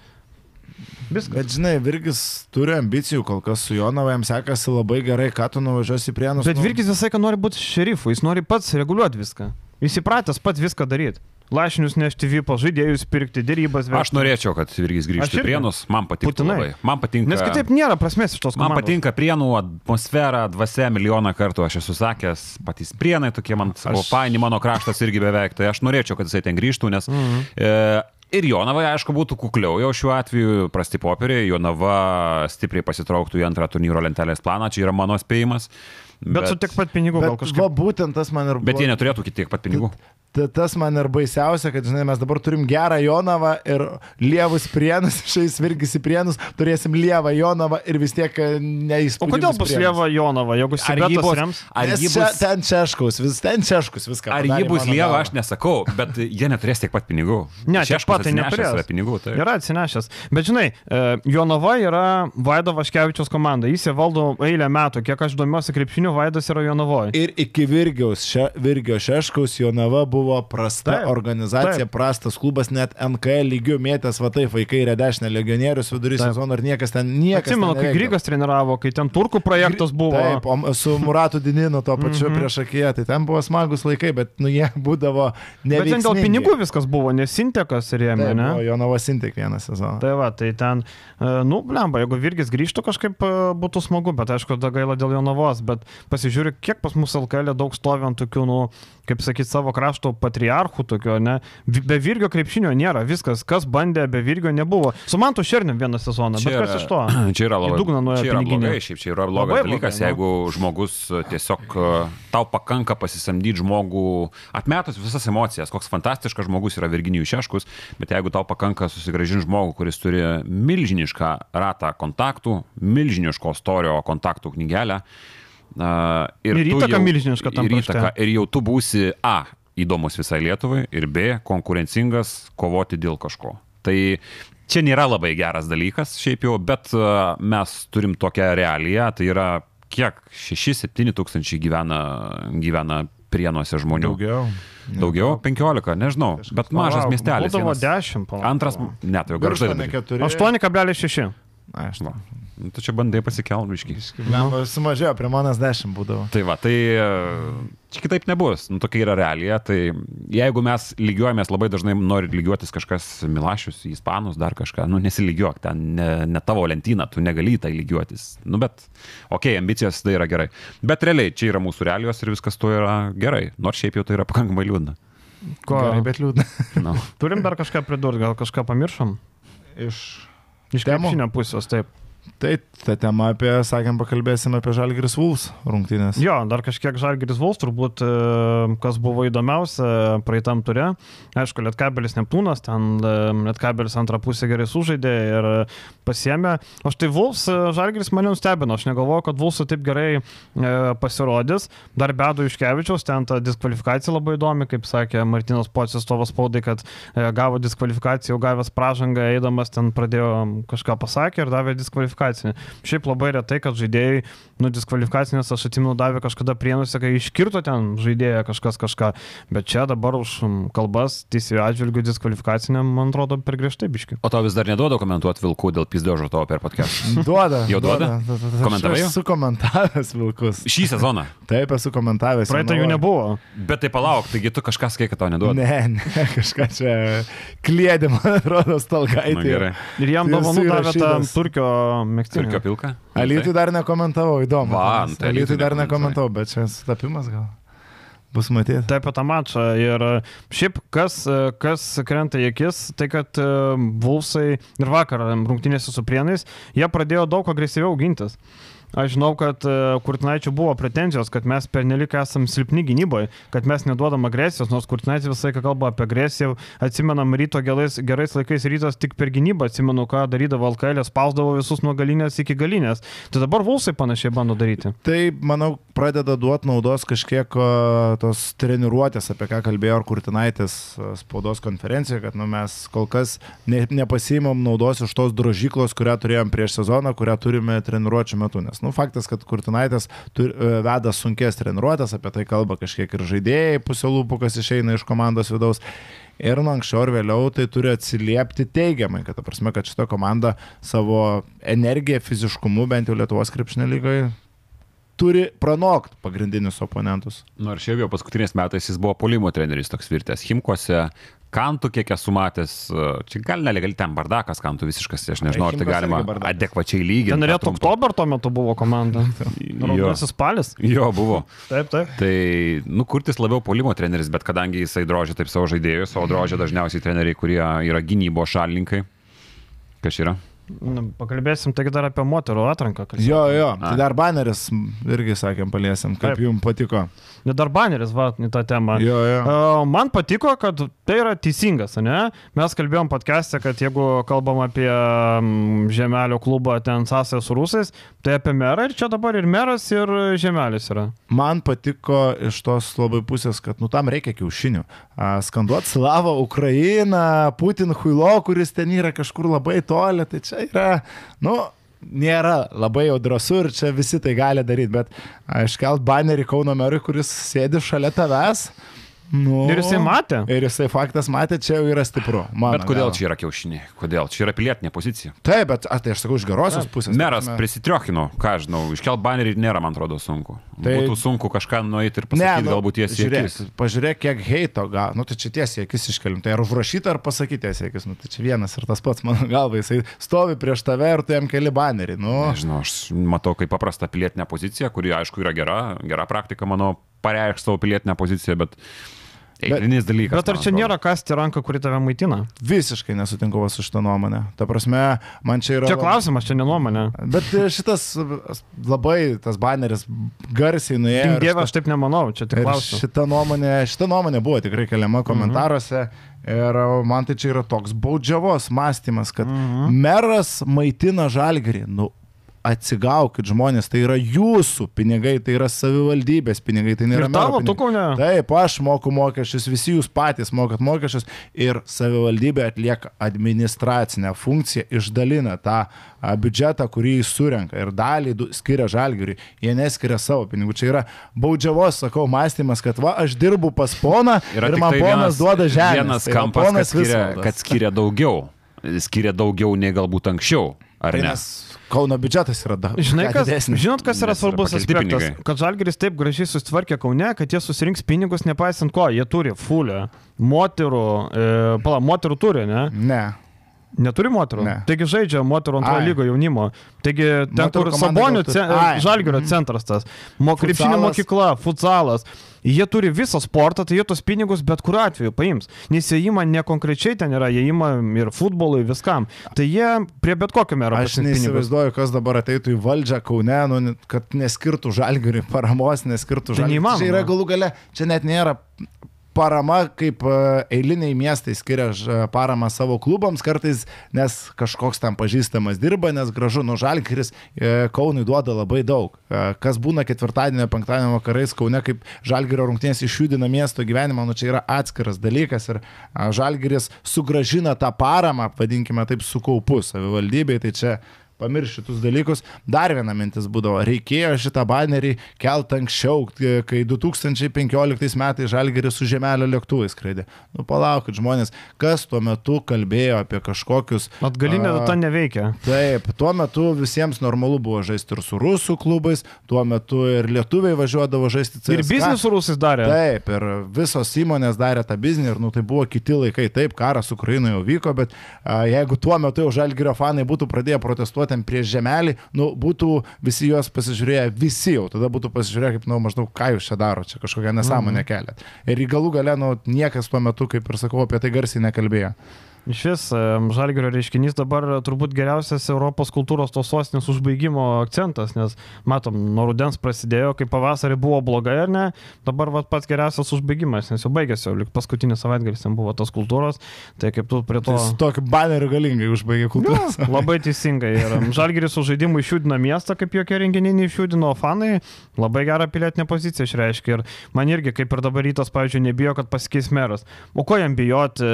[SPEAKER 1] Viskas.
[SPEAKER 3] Bet žinai, Virgis turi ambicijų, kol kas su Jonava jam sekasi labai gerai, ką tu nuvažiuosi į prienus.
[SPEAKER 1] Bet
[SPEAKER 3] nu,
[SPEAKER 1] Virkis visą laiką nori būti šerifu, jis nori pats reguliuoti viską. Jis įpratęs pats viską daryti. Lašinius nešti vypo, žaidėjus pirkti, dėrybas
[SPEAKER 2] Aš norėčiau, kad Virgis grįžtų į prienus, man patinka. Man patinka.
[SPEAKER 1] Nes kitaip nėra prasmės iš tos
[SPEAKER 2] Man
[SPEAKER 1] komandos.
[SPEAKER 2] patinka prienų atmosfera, dvasia milijoną kartų aš esu sakęs, patys prienai tokie man, sakau,
[SPEAKER 3] Aš-
[SPEAKER 2] paini mano kraštas irgi beveik, tai aš norėčiau, kad jisai ten grįžtų, nes
[SPEAKER 1] Mhm.
[SPEAKER 2] e, ir Jonavai, aišku, būtų kukliau jau šiuo atveju, prasti popieriai, Jonava stipriai pasitrauktų į antrą turnyro lentelės planą, čia yra mano spėjimas.
[SPEAKER 1] Bet su tiek pat pinigų gal
[SPEAKER 3] Bet va būtent tas man ir
[SPEAKER 2] Bet
[SPEAKER 3] buvo-
[SPEAKER 2] jie neturėtų tiek pat pinigų.
[SPEAKER 3] Ta- Tas man ir baisiausia, kad žinai, mes dabar turim gerą Jonavą ir lievus prienus, šiais virgis į prienus, turėsim lievą Jonavą ir vis tiek neįspūdingus.
[SPEAKER 1] O kodėl bus Lieva Jonava, jeigu Sibetas
[SPEAKER 2] bus,
[SPEAKER 1] rems?
[SPEAKER 2] ar ji
[SPEAKER 3] čia,
[SPEAKER 2] bus,
[SPEAKER 3] ten Češkus, vis ten Češkus viską.
[SPEAKER 2] ar ji bus lieva, aš nesakau, bet jie neturės tiek pat pinigų.
[SPEAKER 1] Ne, tiek
[SPEAKER 2] Šeškus
[SPEAKER 1] pat tai neturės.
[SPEAKER 2] yra pinigų. Tai.
[SPEAKER 1] Yra atsinešęs. Bet žinai, e, Jonava yra Vaido Vaškevičiaus komanda. Jis ją valdo eilę metų. Kiek aš domiuosi krepšiniu, Vaidas yra Jonavoje.
[SPEAKER 3] Ir iki Virgiaus, še, Virgio Šeškaus Jonava buvo prasta
[SPEAKER 1] Taip,
[SPEAKER 3] organizacija,
[SPEAKER 1] taip.
[SPEAKER 3] prastas klubas, net NKL lygių mėtęs, va taip, vaikai redešinė legionierius vidury
[SPEAKER 1] Taip.
[SPEAKER 3] sezono ir niekas ten niekas.
[SPEAKER 1] Atsimenu, kai. Grygas treniravo, kai ten turkų projektas buvo.
[SPEAKER 3] Taip, o su Muratu Dininu to pačiu
[SPEAKER 1] Mhm.
[SPEAKER 3] prieš akiją, tai ten buvo smagus laikai, bet nu jie būdavo ne.
[SPEAKER 1] Bet ten dėl pinigų viskas buvo, nes Sintekas rėmė,
[SPEAKER 3] Taip,
[SPEAKER 1] ne?
[SPEAKER 3] buvo Jonava Sintek vieną sezoną.
[SPEAKER 1] Tai va, tai ten, e, nu, blemba, jeigu Virgis grįžtų kažkaip e, būtų smagu, bet aišku, da gaila dėl jo navos, bet pasižiūrėk, kiek pas mus LKL daug stovi ant tokių, nu, kaip sakyti, savo krašto patriarchų tokio, ne? Be Virgio krepšinio nėra, viskas, kas bandė, be Virgio nebuvo. Su Mantu Šerniu vieną sezoną, bet kas iš to?
[SPEAKER 2] čia yra labai, čia yra
[SPEAKER 1] piniginė.
[SPEAKER 2] blogai, šiaip čia yra blogas
[SPEAKER 1] Labai
[SPEAKER 2] dalykas,
[SPEAKER 1] blogai, nu.
[SPEAKER 2] jeigu žmogus e, tiesiog e, tau pakanka pasisamdyti žmogų, atmetus visas emocijas, koks fantastiškas žmogus yra Virginijų Šeškus, bet jeigu tau pakanka susigražinti žmogų, kuris turi milžinišką ratą kontaktų, milžiniško storio kontaktų knygelę. Uh,
[SPEAKER 1] Ir
[SPEAKER 2] tu
[SPEAKER 1] įtaka
[SPEAKER 2] jau-
[SPEAKER 1] milžiniška tam
[SPEAKER 2] ir, įtaka, ir jau tu būsi A įdomus visai Lietuvai ir B konkurencingas kovoti dėl kažko. Tai čia nėra labai geras dalykas šiaip jau, bet uh, mes turim tokią realiją, tai yra kiek 6-7 tūkstančiai gyvena, gyvena prienuose žmonių.
[SPEAKER 3] Daugiau.
[SPEAKER 2] Daugiau? 15, nežinau, bet mažas miestelis.
[SPEAKER 1] Būdavo
[SPEAKER 2] vienas.
[SPEAKER 1] 10, palauk.
[SPEAKER 2] Antras, net jau.
[SPEAKER 3] 4.
[SPEAKER 1] 8,6.
[SPEAKER 3] Aš žinau.
[SPEAKER 2] Nu, Tu čia bandai pasikelti biškiai.
[SPEAKER 3] Lemba sumažėjo, prie manęs 10 būdavo.
[SPEAKER 2] Tai va, tai e, čia kitaip nebus. Nu, tokia yra realija. Tai jeigu mes lygiuojamės, labai dažnai nori lygiuotis kažkas Milašius, Ispanus, dar kažką, nu nesilygiuok, ten ne, ne tavo lentyna, tu negali tai lygiuotis. Nu bet, okei, okay, ambicijos tai yra gerai. Bet realiai čia yra mūsų realijos ir viskas tuo yra gerai. Nors šiaip jau tai yra pakankamai liūdna.
[SPEAKER 1] Ko?
[SPEAKER 3] Gerai, bet liūdna.
[SPEAKER 2] Nu.
[SPEAKER 1] Turim dar kažką pridurti, gal kažką pamiršom?
[SPEAKER 3] Iš
[SPEAKER 1] Iš krepšinio pusės, taip.
[SPEAKER 3] Tai ta tema apie, sakėm, pakalbėsime apie Žalgiris Vulfs rungtynės.
[SPEAKER 1] Jo, dar kažkiek Žalgiris Vuls, turbūt, e, kas buvo įdomiausia praeitam ture. Aišku, Lietkabelis Neptūnas, ten e, Lietkabelis antrą pusę gerai sužaidė ir pasiemė. O štai Vuls, Žalgiris mane nustebino, aš negalvojau, kad Vulsų taip gerai e, pasirodys. Dar bedo Iškevičiaus, ten ta diskvalifikacija labai įdomi, kaip sakė Martinas Pocius tavo spaudai, kad e, gavo diskvalifikaciją, jau gavęs pražangą, eidamas ten pradėjo kažką pasakė ir davė diskvalifikaciją. Šiaip labai retai, kad žaidėjai, nu, diskvalifikacinės, aš atsimenu, davė kažkada prienuose, kai iškirto ten žaidėją kažkas kažką, bet čia dabar už kalbas teisėjų atžvilgių diskvalifikacinė, man atrodo, per griežtai biški.
[SPEAKER 2] O tau vis dar neduoda komentuoti vilkų dėl pizdėžo tavo per podcast.
[SPEAKER 3] Duoda.
[SPEAKER 2] Jau duoda? Komentavai jau?
[SPEAKER 3] Aš esu komentavęs vilkus.
[SPEAKER 2] Šį sezoną.
[SPEAKER 3] Taip, esu komentavęs.
[SPEAKER 1] Praeitą jų nebuvo.
[SPEAKER 2] Bet tai palauk, taigi tu kažką sakai, kad tau neduoda.
[SPEAKER 3] Ne, ne, kažką čia klėdė, man atrodo,
[SPEAKER 2] Na,
[SPEAKER 3] stalgaitė.
[SPEAKER 2] gerai.
[SPEAKER 1] Ir jam dovanų davė tą turkio mėgtinį.
[SPEAKER 2] Turkio pilką?
[SPEAKER 3] Alytui dar nekomentavau, įdomu.
[SPEAKER 2] Va, nu tai Alytui
[SPEAKER 3] dar nekomentavau, bet čia sutapimas gal. Bus matyti.
[SPEAKER 1] Taip, apie tą mačą. Ir e, šiaip, kas, e, kas krenta į akis, tai kad e, Vulsai ir vakar rungtynėse su Prienais, jie pradėjo daug agresyviau gintis. Aš žinau, kad e, Kurtinaičio buvo pretenzijos, kad mes pernelik esam silpni gynyboje, kad mes neduodam agresijos, nors Kurtinaitis visą laiką kalba apie agresiją. Atsimenam ryto gerais, gerais laikais rytas tik per gynybą, atsimenu, ką darydavo Alkailė, spausdavo visus nuo galinės iki galinės. Tai dabar Vulsai panašiai bando daryti.
[SPEAKER 3] Tai, manau, pradeda duoti naudos kažkiek tos treniruotės, apie ką kalbėjo Kurtinaitis spaudos konferencijoje, kad nu, mes kol kas ne, nepasimam naudos iš tos drožyklos, kurią turėjom prieš sezoną, kurią turime treniruočio metu. Nes, nu, faktas, kad Kurtinaitis e, veda sunkės treniruotės, apie tai kalba kažkiek ir žaidėjai, pusė lūpų, kas išeina iš komandos vidaus. Ir nu, anksčiau ir vėliau tai turi atsiliepti teigiamai, kad, ta prasme, kad šita komanda savo energiją, fiziškumu, bent jau Lietuvos krepšinio lygoje, turi pranokti pagrindinius oponentus.
[SPEAKER 2] Nors Nu, šiaip jau paskutiniais metais jis buvo polimo treneris toks virtęs. Himkose, kantų kiek esu matęs, čia gal nelegali ten bardakas, kantų visiškas, aš nežinau, ar tai galima adekvačiai lyginti.
[SPEAKER 1] Ten norėtų Oktober tuo metu buvo komanda. Raudonasis spalis.
[SPEAKER 2] Jo, buvo.
[SPEAKER 1] Taip, taip.
[SPEAKER 2] Tai, nu, kurtis labiau polimo treneris, bet kadangi jisai drožia taip savo žaidėjus, o drožia dažniausiai treneriai, kurie yra gynybo šalininkai. Kas yra?
[SPEAKER 1] Nu, Pakalbėsim taigi dar apie moterų atranką. kas-
[SPEAKER 3] Jo, jo,
[SPEAKER 2] A.
[SPEAKER 3] tai dar baneris irgi sakėm, paliesim, kaip
[SPEAKER 1] Taip.
[SPEAKER 3] jums patiko.
[SPEAKER 1] Ne dar baneris, va, į tą temą.
[SPEAKER 3] Jo, jo.
[SPEAKER 1] Uh, Man patiko, kad tai yra teisingas, ne? Mes kalbėjom podcast'e, kad jeigu kalbam apie mm, Žemelio klubą ten sąsąją su rusais, tai apie merą ir čia dabar ir meras, ir Žemelis yra.
[SPEAKER 3] Man patiko iš tos labai pusės, kad nu tam reikia kiaušinių. A, Skanduot Slavą, Ukrainą, Putin Huilo, kuris ten yra kažkur labai toli, tai čia yra, nu, nėra labai jau drąsu ir čia visi tai gali daryti, bet iškelt banerį Kauno merui, kuris sėdi šalia tavęs. Nu,
[SPEAKER 1] Ir jisai matė.
[SPEAKER 3] Ir jisai faktas matė, čia jau yra stipru. mano
[SPEAKER 2] Bet kodėl
[SPEAKER 3] galva.
[SPEAKER 2] čia yra kiaušiniai? Kodėl? Čia yra pilietinė pozicija.
[SPEAKER 3] Taip, bet a, tai aš sakau iš gerosios pusės.
[SPEAKER 2] Meras
[SPEAKER 3] prasme.
[SPEAKER 2] prisitriokino, ką žinau, iškelt banerį nėra, man atrodo, sunku. Tai... Būtų sunku kažką nueiti ir pasakyti,
[SPEAKER 3] nu,
[SPEAKER 2] galbūt tiesiai
[SPEAKER 3] žiūrėk, pažiūrėk, kiek heito gal. Nu, tai čia tiesiai akis iškelim. Tai ar užrašyta, ar pasakyti tiesiai akis. Nu, tai čia vienas ir tas pats, mano galva. Jisai stovi prieš tave ir tu jam keli banerį. Nu,
[SPEAKER 2] Nežinau, aš matau kaip paprastą pilietinę poziciją, kuri aišku yra gera, gera praktika, manau, pareikšti savo pilietinę poziciją, bet eilinis dalykas.
[SPEAKER 1] Bet ar čia nėra kasti ranką, kuri tave maitina?
[SPEAKER 3] visiškai nesutinku su šitą nuomonę. Ta prasme, man čia yra...
[SPEAKER 1] Čia klausimas, čia nenuomonė.
[SPEAKER 3] Bet e, šitas e, labai, tas baneris garsiai nuėjo.
[SPEAKER 1] Gink
[SPEAKER 3] ir
[SPEAKER 1] Dieve,
[SPEAKER 3] šita-
[SPEAKER 1] aš taip nemanau, čia tik klausimas.
[SPEAKER 3] šita nuomonė, šita nuomonė buvo tikrai keliama komentaruose. Ir man tai čia yra toks baudžiavos mąstymas, kad
[SPEAKER 1] Mhm.
[SPEAKER 3] meras maitina žalgerį. Nu, atsigaukit žmonės, tai yra jūsų pinigai, tai yra savivaldybės pinigai, tai nėra
[SPEAKER 1] tavo, tu
[SPEAKER 3] pinigai.
[SPEAKER 1] kaune.
[SPEAKER 3] Taip, aš moku mokesčius, visi jūs patys mokat mokesčius ir savivaldybė atlieka administracinę funkciją, išdalina tą biudžetą, kurį jis surenka ir dalį skiria žalgiriui, jie neskiria savo pinigų. Čia yra baudžiavos, sakau, mąstymas, kad va, aš dirbu pas poną
[SPEAKER 2] Yra
[SPEAKER 3] ir man
[SPEAKER 2] tai
[SPEAKER 3] ponas duoda žemę.
[SPEAKER 2] Vienas kampas, kad skiria, kad skiria daugiau. Skiria daugiau nei galbūt anksčiau, ar
[SPEAKER 3] Tai
[SPEAKER 2] ne?
[SPEAKER 3] nes Kauno biudžetas yra daug.
[SPEAKER 1] Žinai, kas, žinot, kas yra
[SPEAKER 2] yra
[SPEAKER 1] svarbus
[SPEAKER 2] pakelti
[SPEAKER 1] aspektas?
[SPEAKER 2] pinigai.
[SPEAKER 1] Kad Žalgeris taip gražiai susitvarkė Kaune, kad jie susirinks pinigus nepaisant ko. Jie turi fulę. Moterų, e, pala, moterų turi, ne?
[SPEAKER 3] Ne.
[SPEAKER 1] Neturi moterų.
[SPEAKER 3] Ne.
[SPEAKER 1] Taigi žaidžia moterų antrojo lygo jaunimo. Taigi ten,
[SPEAKER 3] Moterų
[SPEAKER 1] kur
[SPEAKER 3] komanda
[SPEAKER 1] Sabonių
[SPEAKER 3] gal turi-
[SPEAKER 1] ce,
[SPEAKER 3] Ai.
[SPEAKER 1] žalgerio
[SPEAKER 3] Mhm.
[SPEAKER 1] centras tas, krepšinio mokykla, futsalas. Jie turi visą sportą, tai jie tos pinigus bet kuriuo atveju paims. Nes jie ima ne konkrečiai ten yra, jie ima ir futbolui, viskam. Tai jie prie bet kokio mero
[SPEAKER 3] Aš
[SPEAKER 1] pasiims pinigus.
[SPEAKER 3] neįsivaizduoju, kas dabar ateitų į valdžią Kaune, nu, kad neskirtų žalgiriui paramos, neskirtų
[SPEAKER 1] Tai
[SPEAKER 3] žalgiriui.
[SPEAKER 1] neįmanoma.
[SPEAKER 3] Čia yra galų gale, čia net nėra parama, kaip e, eiliniai miestai skiria ž- paramą savo klubams kartais, nes kažkoks tam pažįstamas dirba, nes gražu, nu žalgiris e, Kaunui duoda labai daug. E, Kas būna ketvirtadienio, penktadienio vakarais Kaune, kaip žalgirio rungtynės išjudina miesto gyvenimą, nu čia yra atskiras dalykas ir žalgiris sugražina tą paramą, vadinkime taip, su kaupu savivaldybei, tai čia pamiršti šitus dalykus. Dar viena mintis būdavo, reikėjo šitą banerį kelt anksčiau, kai 2015 metais Žalgeris su žemelio lėktuvai skraidė. Nu palaukit žmonės, kas tuo metu kalbėjo apie kažkokius...
[SPEAKER 1] Atgalinė data neveikia.
[SPEAKER 3] Taip, tuo metu visiems normalu buvo žaisti ir su rusų klubais, tuo metu ir lietuviai važiuodavo žaisti CSKA.
[SPEAKER 1] Ir biznis rusais darė.
[SPEAKER 3] Taip, ir visos įmonės darė tą biznį ir nu, tai buvo kiti laikai. Taip, karas Ukrainoje jau vyko, bet a, jeigu tuo metu jau žalgerio fanai būtų pradėję protestuoti ant prieš žemelį, nu, būtų visi juos pasižiūrėję, visi jau tada būtų pasižiūrėję, kaip, nu, maždaug, ką jūs čia daro, čia kažkokią nesąmonę
[SPEAKER 1] Mhm.
[SPEAKER 3] keliat. Ir galų galę, nu, niekas tuo metu, kaip ir sakau, apie tai garsiai nekalbėjo.
[SPEAKER 1] Iš vis, Žalgirio reiškinys dabar turbūt geriausias Europos kultūros tos sostinės užbaigimo akcentas, nes matom, nuo rudens prasidėjo, kai pavasarį buvo blogai ar ne, dabar vat, pats geriausias užbaigimas, nes jau baigėsi, jau paskutinis savaitgalis ten buvo tos kultūros, tai kaip tu prie to...
[SPEAKER 3] Su tokiu baneriu galingai užbaigė kultūros.
[SPEAKER 1] Labai teisingai. Ir Žalgiris su žaidimu išjudino miestą, kaip jokie renginiai neišjudino, o fanai labai gerą pilietinę poziciją išreiškia. Ir man irgi, kaip ir dabar rytas, pavyzdžiui, nebijo, kad pasikeis meras. O ko jam bijoti,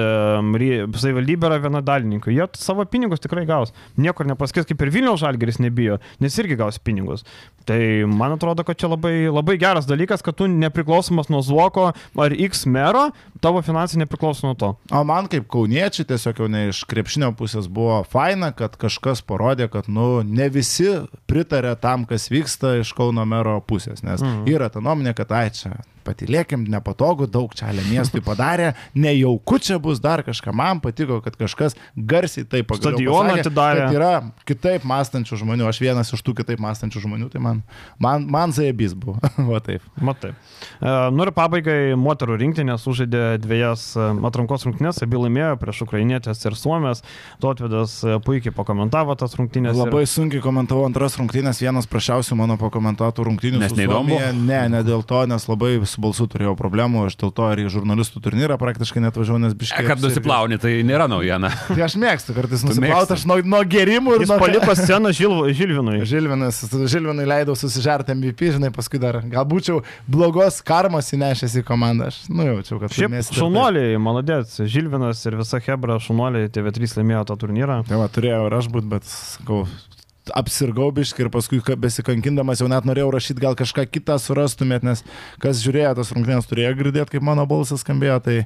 [SPEAKER 1] savivaldybė yra viena dalininkų. Jie savo pinigus tikrai gaus. Niekur nepasikeis, kaip ir Vilniaus Žalgiris nebijo, nes irgi gaus pinigus. Tai man atrodo, kad čia labai, labai geras dalykas, kad tu nepriklausomas nuo Zuoko ar X mero, tavo finansai nepriklauso nuo to.
[SPEAKER 3] O man kaip kauniečiai tiesiog jau ne iš krepšinio pusės buvo faina, kad kažkas parodė, kad nu, ne visi pritarė tam, kas vyksta iš Kauno mero pusės. Nes mhm. yra ta nuomonė, kad ai čia patylėkim, nepatogu, daug čia ale miestui padarė, nejauku čia bus dar kažką. Man patiko, kad kažkas garsiai taip pagaliau
[SPEAKER 1] Stadioną atidarė.
[SPEAKER 3] Yra kitaip mąstančių žmonių, aš vienas iš tų kitaip mąstančių žmonių, tai man, man, man zaibys buvo. Va taip.
[SPEAKER 1] Matai. E, Nu ir pabaigai moterų rinktinė sužaidė dviejas e, atrankos rungtynės, abi laimėjo prieš ukrainietės ir suomės. Totvidas e, puikiai pakomentavo tas rungtynės.
[SPEAKER 3] Labai
[SPEAKER 1] ir...
[SPEAKER 3] sunkiai komentavau antras rungtynės, vienas prašiausių mano pakomentuotų rungtynių.
[SPEAKER 2] Nes
[SPEAKER 3] su
[SPEAKER 2] neįdomu?
[SPEAKER 3] Suomija. Ne, ne dėl to, nes labai su balsu turėjau problemų, aš dėl to ir į žurnalistų turnyrą praktiškai net važiavau, nes biškai.
[SPEAKER 2] E, Kad nusiplauni, tai nėra naujiena.
[SPEAKER 3] Tai aš mėgstu kartais nusiplauti, aš nuo, nuo gerimų ir
[SPEAKER 1] Jis
[SPEAKER 3] nuo...
[SPEAKER 1] paliko sceną Žil... Žilvinui.
[SPEAKER 3] Žilvinas, Žilvinui leidau susižerti MVP, žinai, paskui dar gal būčiau blogos karmos įnešęs į komandą. Aš nujaučiau, kad
[SPEAKER 1] Šiaip
[SPEAKER 3] taip.
[SPEAKER 1] šaunuoliai, malodėts, Žilvinas ir visa Hebra šaunuoliai TV3 laimėjo tą turnyrą.
[SPEAKER 3] Tai va, turėjau ir aš būt, bet, sakau, apsirgau biškai ir paskui ka- besikankindamas jau net norėjau rašyti, gal kažką kitą surastumėt, nes kas žiūrėjo tas rungtynės turėjo girdėti, kaip mano balsas skambėjo, tai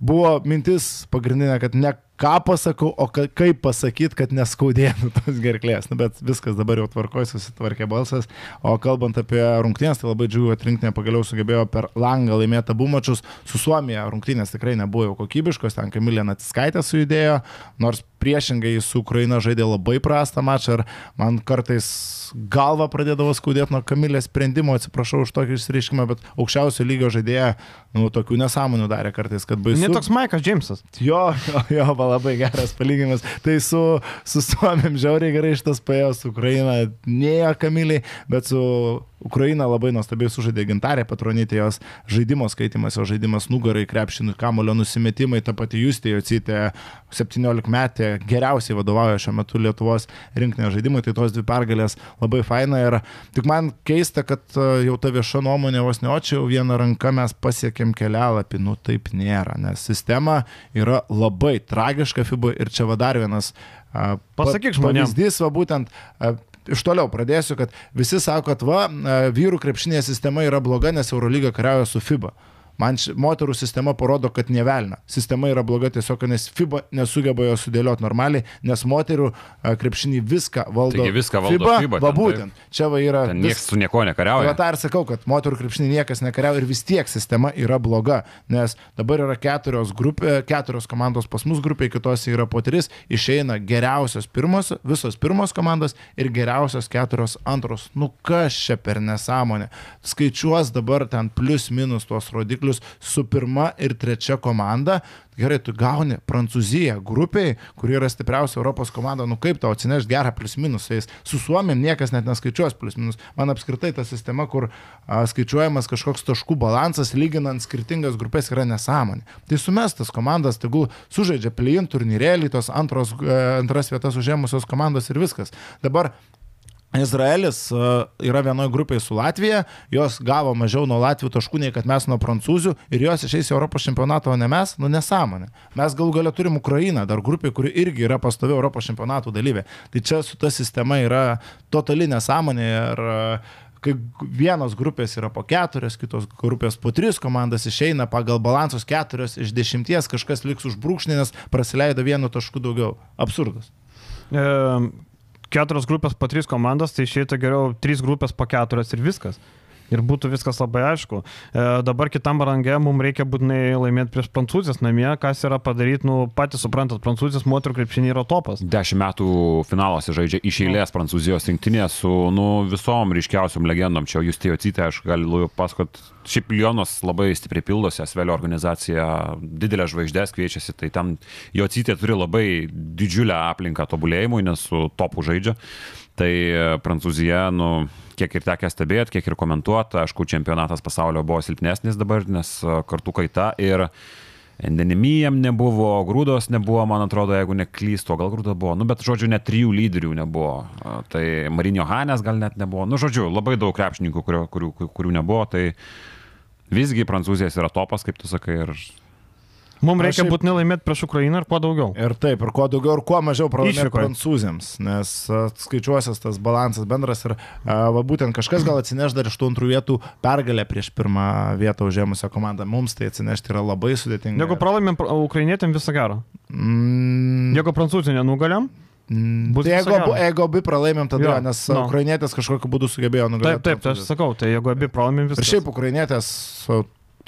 [SPEAKER 3] buvo mintis pagrindinė, kad ne ką pasakau, o ka, kaip pasakyti, kad neskaudėtų tos gerklės. Nu, bet viskas dabar jau tvarkoja, susitvarkė balsas. O kalbant apie rungtynės, tai labai džiugu, kad rinktinė pagaliau sugebėjo per langą laimėti abu mačius. Su Suomija rungtynės tikrai nebuvo jau kokybiškos, ten Kamilė Natiskaitė sujudėjo, nors priešingai su Ukraina žaidė labai prastą mačą ir man kartais galva pradėdavo skaudėti nuo Kamilės sprendimo, atsiprašau už tokį išsireiškimą, bet aukščiausio lygio žaidėja, nu, tokių nesąmonių darė kartais, kad baisu.
[SPEAKER 1] Netoks Maikas Džeimsas.
[SPEAKER 3] Jo, jo, jo, labai geras palyginimas. Tai su, su Suomiam žiauriai gerai šitas paėjo, su Ukraina neėjo Kamiliai, bet su Ukraina labai nuostabiai sužaidė gintarė patronytė jos žaidimo skaitimas, jo žaidimas nugarai, krepšinų, kamulio nusimetimai, ta pati Justė Jocytė, 17 metė, geriausiai vadovauja šiuo metu Lietuvos rinktinė žaidimui, tai tos dvi pergalės labai faina ir tik man keista, kad e, jau ta vieša nuomonė vos ne, o čia jau vieną ranką mes pasiekėm kelialapį, nu taip nėra, nes sistema yra labai tragiška FIBA ir čia va dar vienas pa-
[SPEAKER 1] Pasakyk žmonėm.
[SPEAKER 3] Pavyzdys, va būtent a, iš toliau pradėsiu, kad visi sako, kad va, a, vyrų krepšinė sistema yra bloga, nes Eurolyga kariauja su FIBA. Man ši, moterų sistema parodo, kad nevelna. Sistema yra bloga tiesiog, nes FIBA nesugeba jo sudėlioti normaliai, nes moterų krepšinį viską valdo.
[SPEAKER 2] Taigi viską valdo FIBA
[SPEAKER 3] Va
[SPEAKER 2] ten,
[SPEAKER 3] būtent. Čia va yra.
[SPEAKER 2] Ten niekas su nieko
[SPEAKER 3] Va
[SPEAKER 2] nekariauja.
[SPEAKER 3] tą ir sakau, kad moterų krepšinį niekas nekariauja ir vis tiek sistema yra bloga, nes dabar yra keturios, grupė, keturios komandos pas mus grupė, kitose yra po tris, išeina geriausios pirmos, visos pirmos komandos ir geriausios keturios antros. Nu kas čia per nesąmonę? Skaičiuos dabar ten plius minus tuos rodiklius su pirma ir trečia komanda. Gerai, tu gauni Prancūziją grupiai, kuri yra stipriausia Europos komanda, nu kaip tau atsineš gerą plius minusais. Su Suomiam niekas net neskaičiuos plius minus. Man apskritai ta sistema, kur a, skaičiuojamas kažkoks taškų balansas, lyginant skirtingas grupės, yra nesąmonė. Tai sumestas komandas, tegul sužaidžia play-in turnyrėlį, tos antros, e, antras vietas užėmusios komandos ir viskas. Dabar Izraelis e, yra vienoje grupėje su Latvija, jos gavo mažiau nuo Latvijų taškų nei kad mes nuo prancūzių ir jos išeis į Europos čempionatą, o ne mes, nu nesąmonė. Mes galų galę turim Ukrainą, dar grupė, kuri irgi yra pastovi Europos čempionatų dalyvė. Tai čia su ta sistema yra totali nesąmonė ir e, kai vienos grupės yra po keturias, kitos grupės po tris komandas išeina pagal balansus keturios iš dešimties, kažkas liks už brūkšnį, nes praleido vienu tašku daugiau. Absurdas.
[SPEAKER 1] E, keturios grupės po tris komandas, tai išeitų geriau trys grupės po keturias ir viskas. Ir būtų viskas labai aišku. E, dabar kitam rangė mums reikia būtinai laimėti prieš prancūzės namie, kas yra padaryti, nu patys suprantat, prancūzės moterų krepšinį yra topas.
[SPEAKER 2] Dešimt metų finaluose žaidžia iš eilės Prancūzijos rinktinė su nu, visom ryškiausiom legendom. Čia jūs tėjocytė, aš galiu pasakot, šiaip Lionas labai stipriai pildosi, Asvelio organizacija didelę žvaigždės kviečiasi, tai ten jo cytė turi labai didžiulę aplinką tobulėjimui, nes su topu žaidžia. Tai e, Prancūzija, nu, kiek ir tekę stebėti, kiek ir komentuoti, aišku, čempionatas pasaulio buvo silpnesnis dabar, nes e, kartų kaita ir Endenimijam nebuvo, grūdos nebuvo, man atrodo, jeigu neklystu, gal grūda buvo, nu, bet žodžiu, net trijų lyderių nebuvo. E, Tai Marinio Hanės gal net nebuvo, nu, žodžiu, labai daug krepšininkų, kurių, kurių, kurių nebuvo, tai visgi Prancūzijos yra topas, kaip tu sakai, ir
[SPEAKER 1] Mums reikia
[SPEAKER 3] šiaip-
[SPEAKER 1] būtinai laimėti prieš Ukrainą ir kuo daugiau.
[SPEAKER 3] Ir taip, ir kuo daugiau, ir kuo mažiau pralaimėti prancūzėms, nes skaičiuosias tas balansas bendras ir va, būtent kažkas gal atsineš dar iš tų antrų vietų pergalę prieš pirmą vietą užėmusią komandą. Mums tai atsinešti yra labai sudėtinga.
[SPEAKER 1] Jeigu pralaimėm pra- ukrainietėm visą gerą.
[SPEAKER 3] Mm,
[SPEAKER 1] Jeigu prancūzų nenugaliam,
[SPEAKER 3] mm,
[SPEAKER 1] bus
[SPEAKER 3] tai jeigu, abu, jeigu abi pralaimėm, tada,
[SPEAKER 1] Jo,
[SPEAKER 3] nes
[SPEAKER 1] no.
[SPEAKER 3] no. ukrainietės kažkokiu būdu sugebėjo
[SPEAKER 1] taip,
[SPEAKER 3] nugalėti.
[SPEAKER 1] taip, tai aš sakau, tai jeigu abi pralaimėm
[SPEAKER 3] Ir
[SPEAKER 1] visą.
[SPEAKER 3] šiaip ukrainietės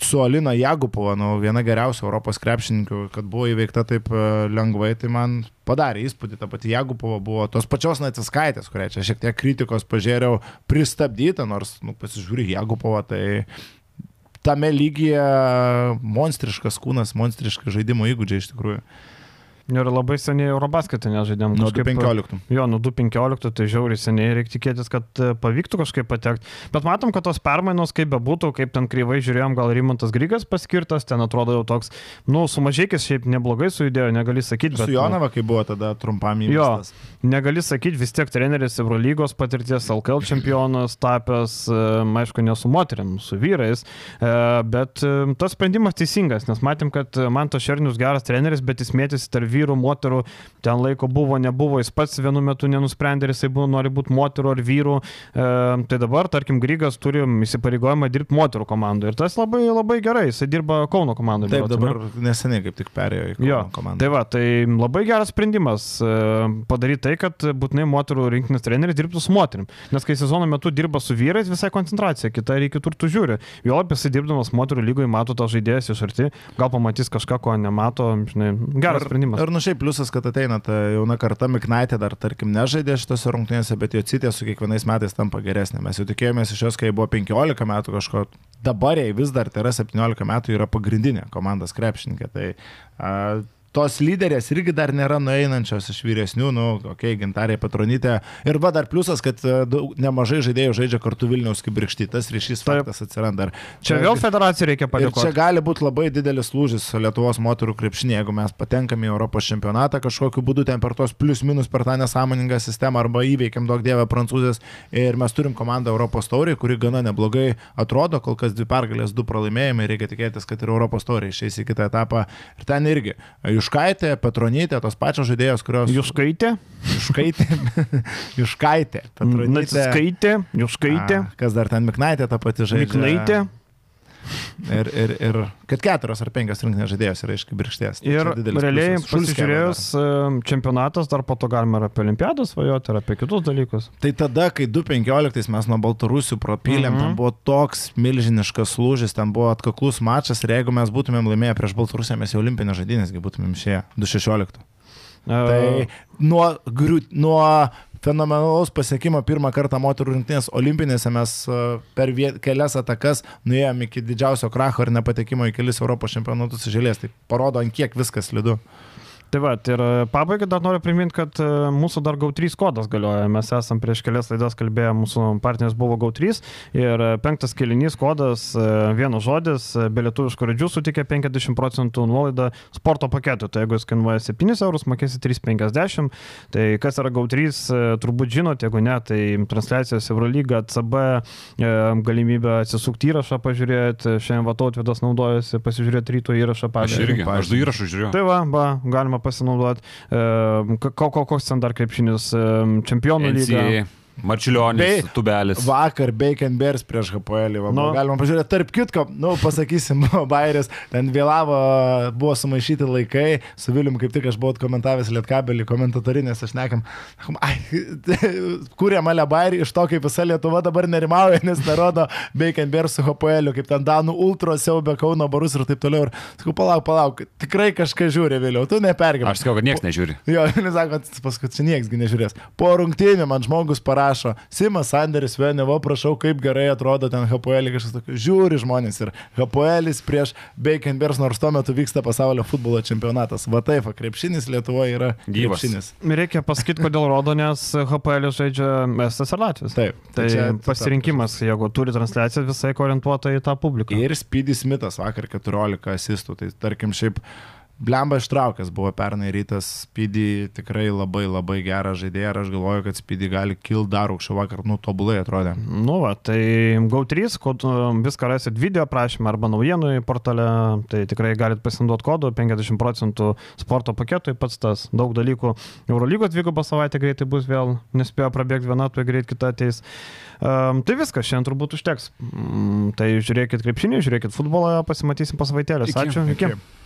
[SPEAKER 3] su, Alina Jagupova, nu, viena geriausių Europos krepšininkų, kad buvo įveikta taip e, lengvai, tai man padarė įspūdį. Ta pati Jagupova buvo tos pačios Natiskaitės, kurią čia šiek tiek kritikos pažiūrėjau, pristabdyta, nors, nu, pasižiūrė Jagupova, tai tame lygyje monstriškas kūnas, monstriškas žaidimo įgūdžiai iš tikrųjų.
[SPEAKER 1] Ir labai seniai Eurobasketį nežaidėm.
[SPEAKER 3] Nuo
[SPEAKER 1] kažkaip-
[SPEAKER 3] 15.
[SPEAKER 1] Jo, nuo 2015, tai žiauriai seniai reikia tikėtis, kad e, pavyktų kažkaip patekti. Bet matom, kad tos permainos, kaip bebūtų, kaip ten kryvai žiūrėjom, gal Rimantas Grygas paskirtas, ten atrodo jau toks, nu, sumažėkis šiaip neblogai sujudėjo, negali sakyti, bet...
[SPEAKER 3] Su Jonava, kai buvo tada trumpam
[SPEAKER 1] Jo,
[SPEAKER 3] įvestas.
[SPEAKER 1] negali sakyti, vis tiek treneris Eurolygos patirties, LKL čempionas tapęs, e, aišku, ne su moteriam, su vyrais, e, bet tas sprendimas teisingas, nes matėm, kad man to Šernius geras treneris, bet jis mėtėsi tarp vyrų, moterų, ten laiko buvo, nebuvo, jis pats vienu metu nenusprendė, ar jisai buvo, nori būti moterų ar vyrų. E, tai dabar, tarkim, Grygas turi įsipareigojimą dirbti moterų komandoje ir tas labai, labai gerai, jisai dirba Kauno komandoje.
[SPEAKER 3] Taip, dabar neseniai kaip tik perėjo į
[SPEAKER 1] Jo,
[SPEAKER 3] Kauno komandą.
[SPEAKER 1] tai va, tai labai geras sprendimas e, padaryti tai, kad būtinai moterų rinktinės treneris dirbtų su moterim. Nes kai sezono metu dirba su vyrais, visai koncentracija, kita reikia turtų žiūri. Jo, jisai dirbdamas moterų lygoje mato tą žaidėjas iš arti, gal pamatys kažką, ko nemato, žinai, geras sprendimas.
[SPEAKER 3] Ir nu šiaip pliusas, kad ateina ta jauna karta, Miknaitė dar, tarkim, nežaidė šitose rungtynėse, bet jo citė su kiekvienais metais tampa geresnė. Mes jau tikėjomės iš jos, kai buvo 15 metų kažko, dabar jai vis dar tai yra 17 metų, yra pagrindinė komandos krepšininkė. Tai a, tos lyderės irgi dar nėra nueinančios iš vyresnių, nu, okei, okay, gintarė patronytė. Ir va dar pliusas, kad a, daug, nemažai žaidėjų žaidžia kartu Vilniaus kibirkšty, tas ryšys faktas atsiranda. Ir
[SPEAKER 1] Čia vėl federacijai reikia
[SPEAKER 3] Ir čia
[SPEAKER 1] padėkoti.
[SPEAKER 3] gali būti labai didelis lūžis Lietuvos moterų krepšinė, jeigu mes patenkame į Europos čempionatą kažkokiu būdu ten per tos plius minus per tą nesąmoningą sistemą arba įveikiam daug dievę prancūzės ir mes turim komandą Europos tauriai, kuri gana neblogai atrodo, kol kas dvi pergalės, du pralaimėjimai, reikia tikėtis, kad ir Europos tauriai išeis į kitą etapą. Ir ten irgi Juškaitė, Petronytė, tos pačios žaidėjos, kurios...
[SPEAKER 1] Jūs skaitė,
[SPEAKER 3] Juškaitė, Juškaitė, Petronytė.
[SPEAKER 1] skaitė, jūs skaitė,
[SPEAKER 3] A, Kas dar ten Miknaitė tą patį žaidžia?
[SPEAKER 1] Miklaitė.
[SPEAKER 3] Ir, ir, ir kad keturios ar penkios rinkinės žaidėjos yra iš kibirkštės. Tai
[SPEAKER 1] Ir realiai
[SPEAKER 3] pliusas.
[SPEAKER 1] Pasižiūrėjus čempionatas, dar po to galima ir apie olimpiadą svajoti, ir apie kitus dalykus.
[SPEAKER 3] Tai tada, kai 2015 mes nuo Baltarusių propylėm,
[SPEAKER 1] Mhm.
[SPEAKER 3] mm -hmm. ten buvo toks milžiniškas lūžis, ten buvo atkaklus mačas ir jeigu mes būtumėm laimėję prieš Baltarusiją, mes jau olimpinės žaidynėsgi būtumėm išėję 2016.
[SPEAKER 1] E,
[SPEAKER 3] Tai nuo, nuo fenomenalaus pasiekimo pirmą kartą moterų rinktinės olimpinėse mes e, per kelias atakas nuėjome iki didžiausio kracho ir nepatekimo į kelis Europos čempionatus žėlės. Tai parodo, ant kiek viskas slidu.
[SPEAKER 1] Tai va, ir e, pabaigai dar noriu priminti, kad e, mūsų dar GAU3 kodas galioja. Mes esam prieš kelias laidas kalbėję, mūsų partneris buvo GAU3 ir e, penktas kelinys kodas, e, vienas žodis, be lietuviškų raidžių sutikė 50 procentų nuolaidą sporto paketui. Tai jeigu jis kainuoja 7 eurus, mokėsi 3,50. Tai kas yra GAU3, e, turbūt žinote, jeigu ne, tai transliacijos Eurolyga, CB, galimybė atsisukti įrašą, pažiūrėti, šiandien Vatautvidas naudojasi, pasižiūrėti ryto įrašą,
[SPEAKER 2] Aš
[SPEAKER 1] pavyzdžiui.
[SPEAKER 2] irgi, aš du įrašus žiūriu.
[SPEAKER 1] Tai va, va, galima pasinaudoti. E, ko, ko, koks ten dar krepšinis? E, čempionų lyga.
[SPEAKER 2] Marčiulionis,
[SPEAKER 3] Bei-
[SPEAKER 2] Tubelis.
[SPEAKER 3] Vakar Bacon Bears prieš HPL. Va,
[SPEAKER 1] Nu.
[SPEAKER 3] Galima pažiūrėti, tarp kitko, nu, pasakysim, Bairis, ten vėlavo, buvo sumaišyti laikai, su Vilium kaip tik aš buvau komentavęs Lietkabelį, komentatorinės, aš nekam, sakom, ai, kūrė mane Bairį iš to, kaip visa Lietuva dabar nerimauja, nes nerodo Bacon Bears su HPL, kaip ten Danų Ultra siaubė Kauno barus ir taip toliau. Ir sakau, palauk, palauk, tikrai kažką žiūri vėliau, tu nepergyvenai.
[SPEAKER 2] Aš sakau, kad niekas nežiūri.
[SPEAKER 3] Jo, jis sako, kad paskui čia nieksgi nežiūrės. Po rungtynių man žmogus parašo, Simas Sanderis Venevo, prašau, kaip gerai atrodo ten HPL, kažkas tokio. Žiūri žmonės ir HPL prieš Bacon Bears, nors tuo metu vyksta pasaulio futbolo čempionatas. Va taip, krepšinis Lietuvoje yra
[SPEAKER 2] Gyvas.
[SPEAKER 3] krepšinis.
[SPEAKER 1] Reikia pasakyti, kodėl rodo, nes HPL žaidžia Estas ir Latvijas.
[SPEAKER 3] Taip.
[SPEAKER 1] Tai
[SPEAKER 3] čia-
[SPEAKER 1] pasirinkimas, jeigu turi transliaciją, visai orientuota į tą publiką.
[SPEAKER 3] Ir Speedy Smithas vakar 14 asistų, tai tarkim šiaip Blemba ištraukęs buvo pernai rytas, Speedy tikrai labai labai gerą žaidėją ir aš galvoju, kad Speedy gali kilti dar aukščiau vakar, nu tobulai atrodė.
[SPEAKER 1] Nu, va, tai GAU3, kod, viską rasit video prašymą arba naujienų portale, tai tikrai galit pasinaudoti kodu 50 procentų sporto paketui, pats tas daug dalykų. Eurolygos dvigubą savaitę greitai bus vėl, nespėjo prabėgti viena, tuoj greit kita ateis. Um, tai viskas, šiandien turbūt užteks. Um, tai žiūrėkit krepšinį, žiūrėkit futbolą, pasimatysim po savaitėlės. Ačiū. Iki.
[SPEAKER 3] Iki.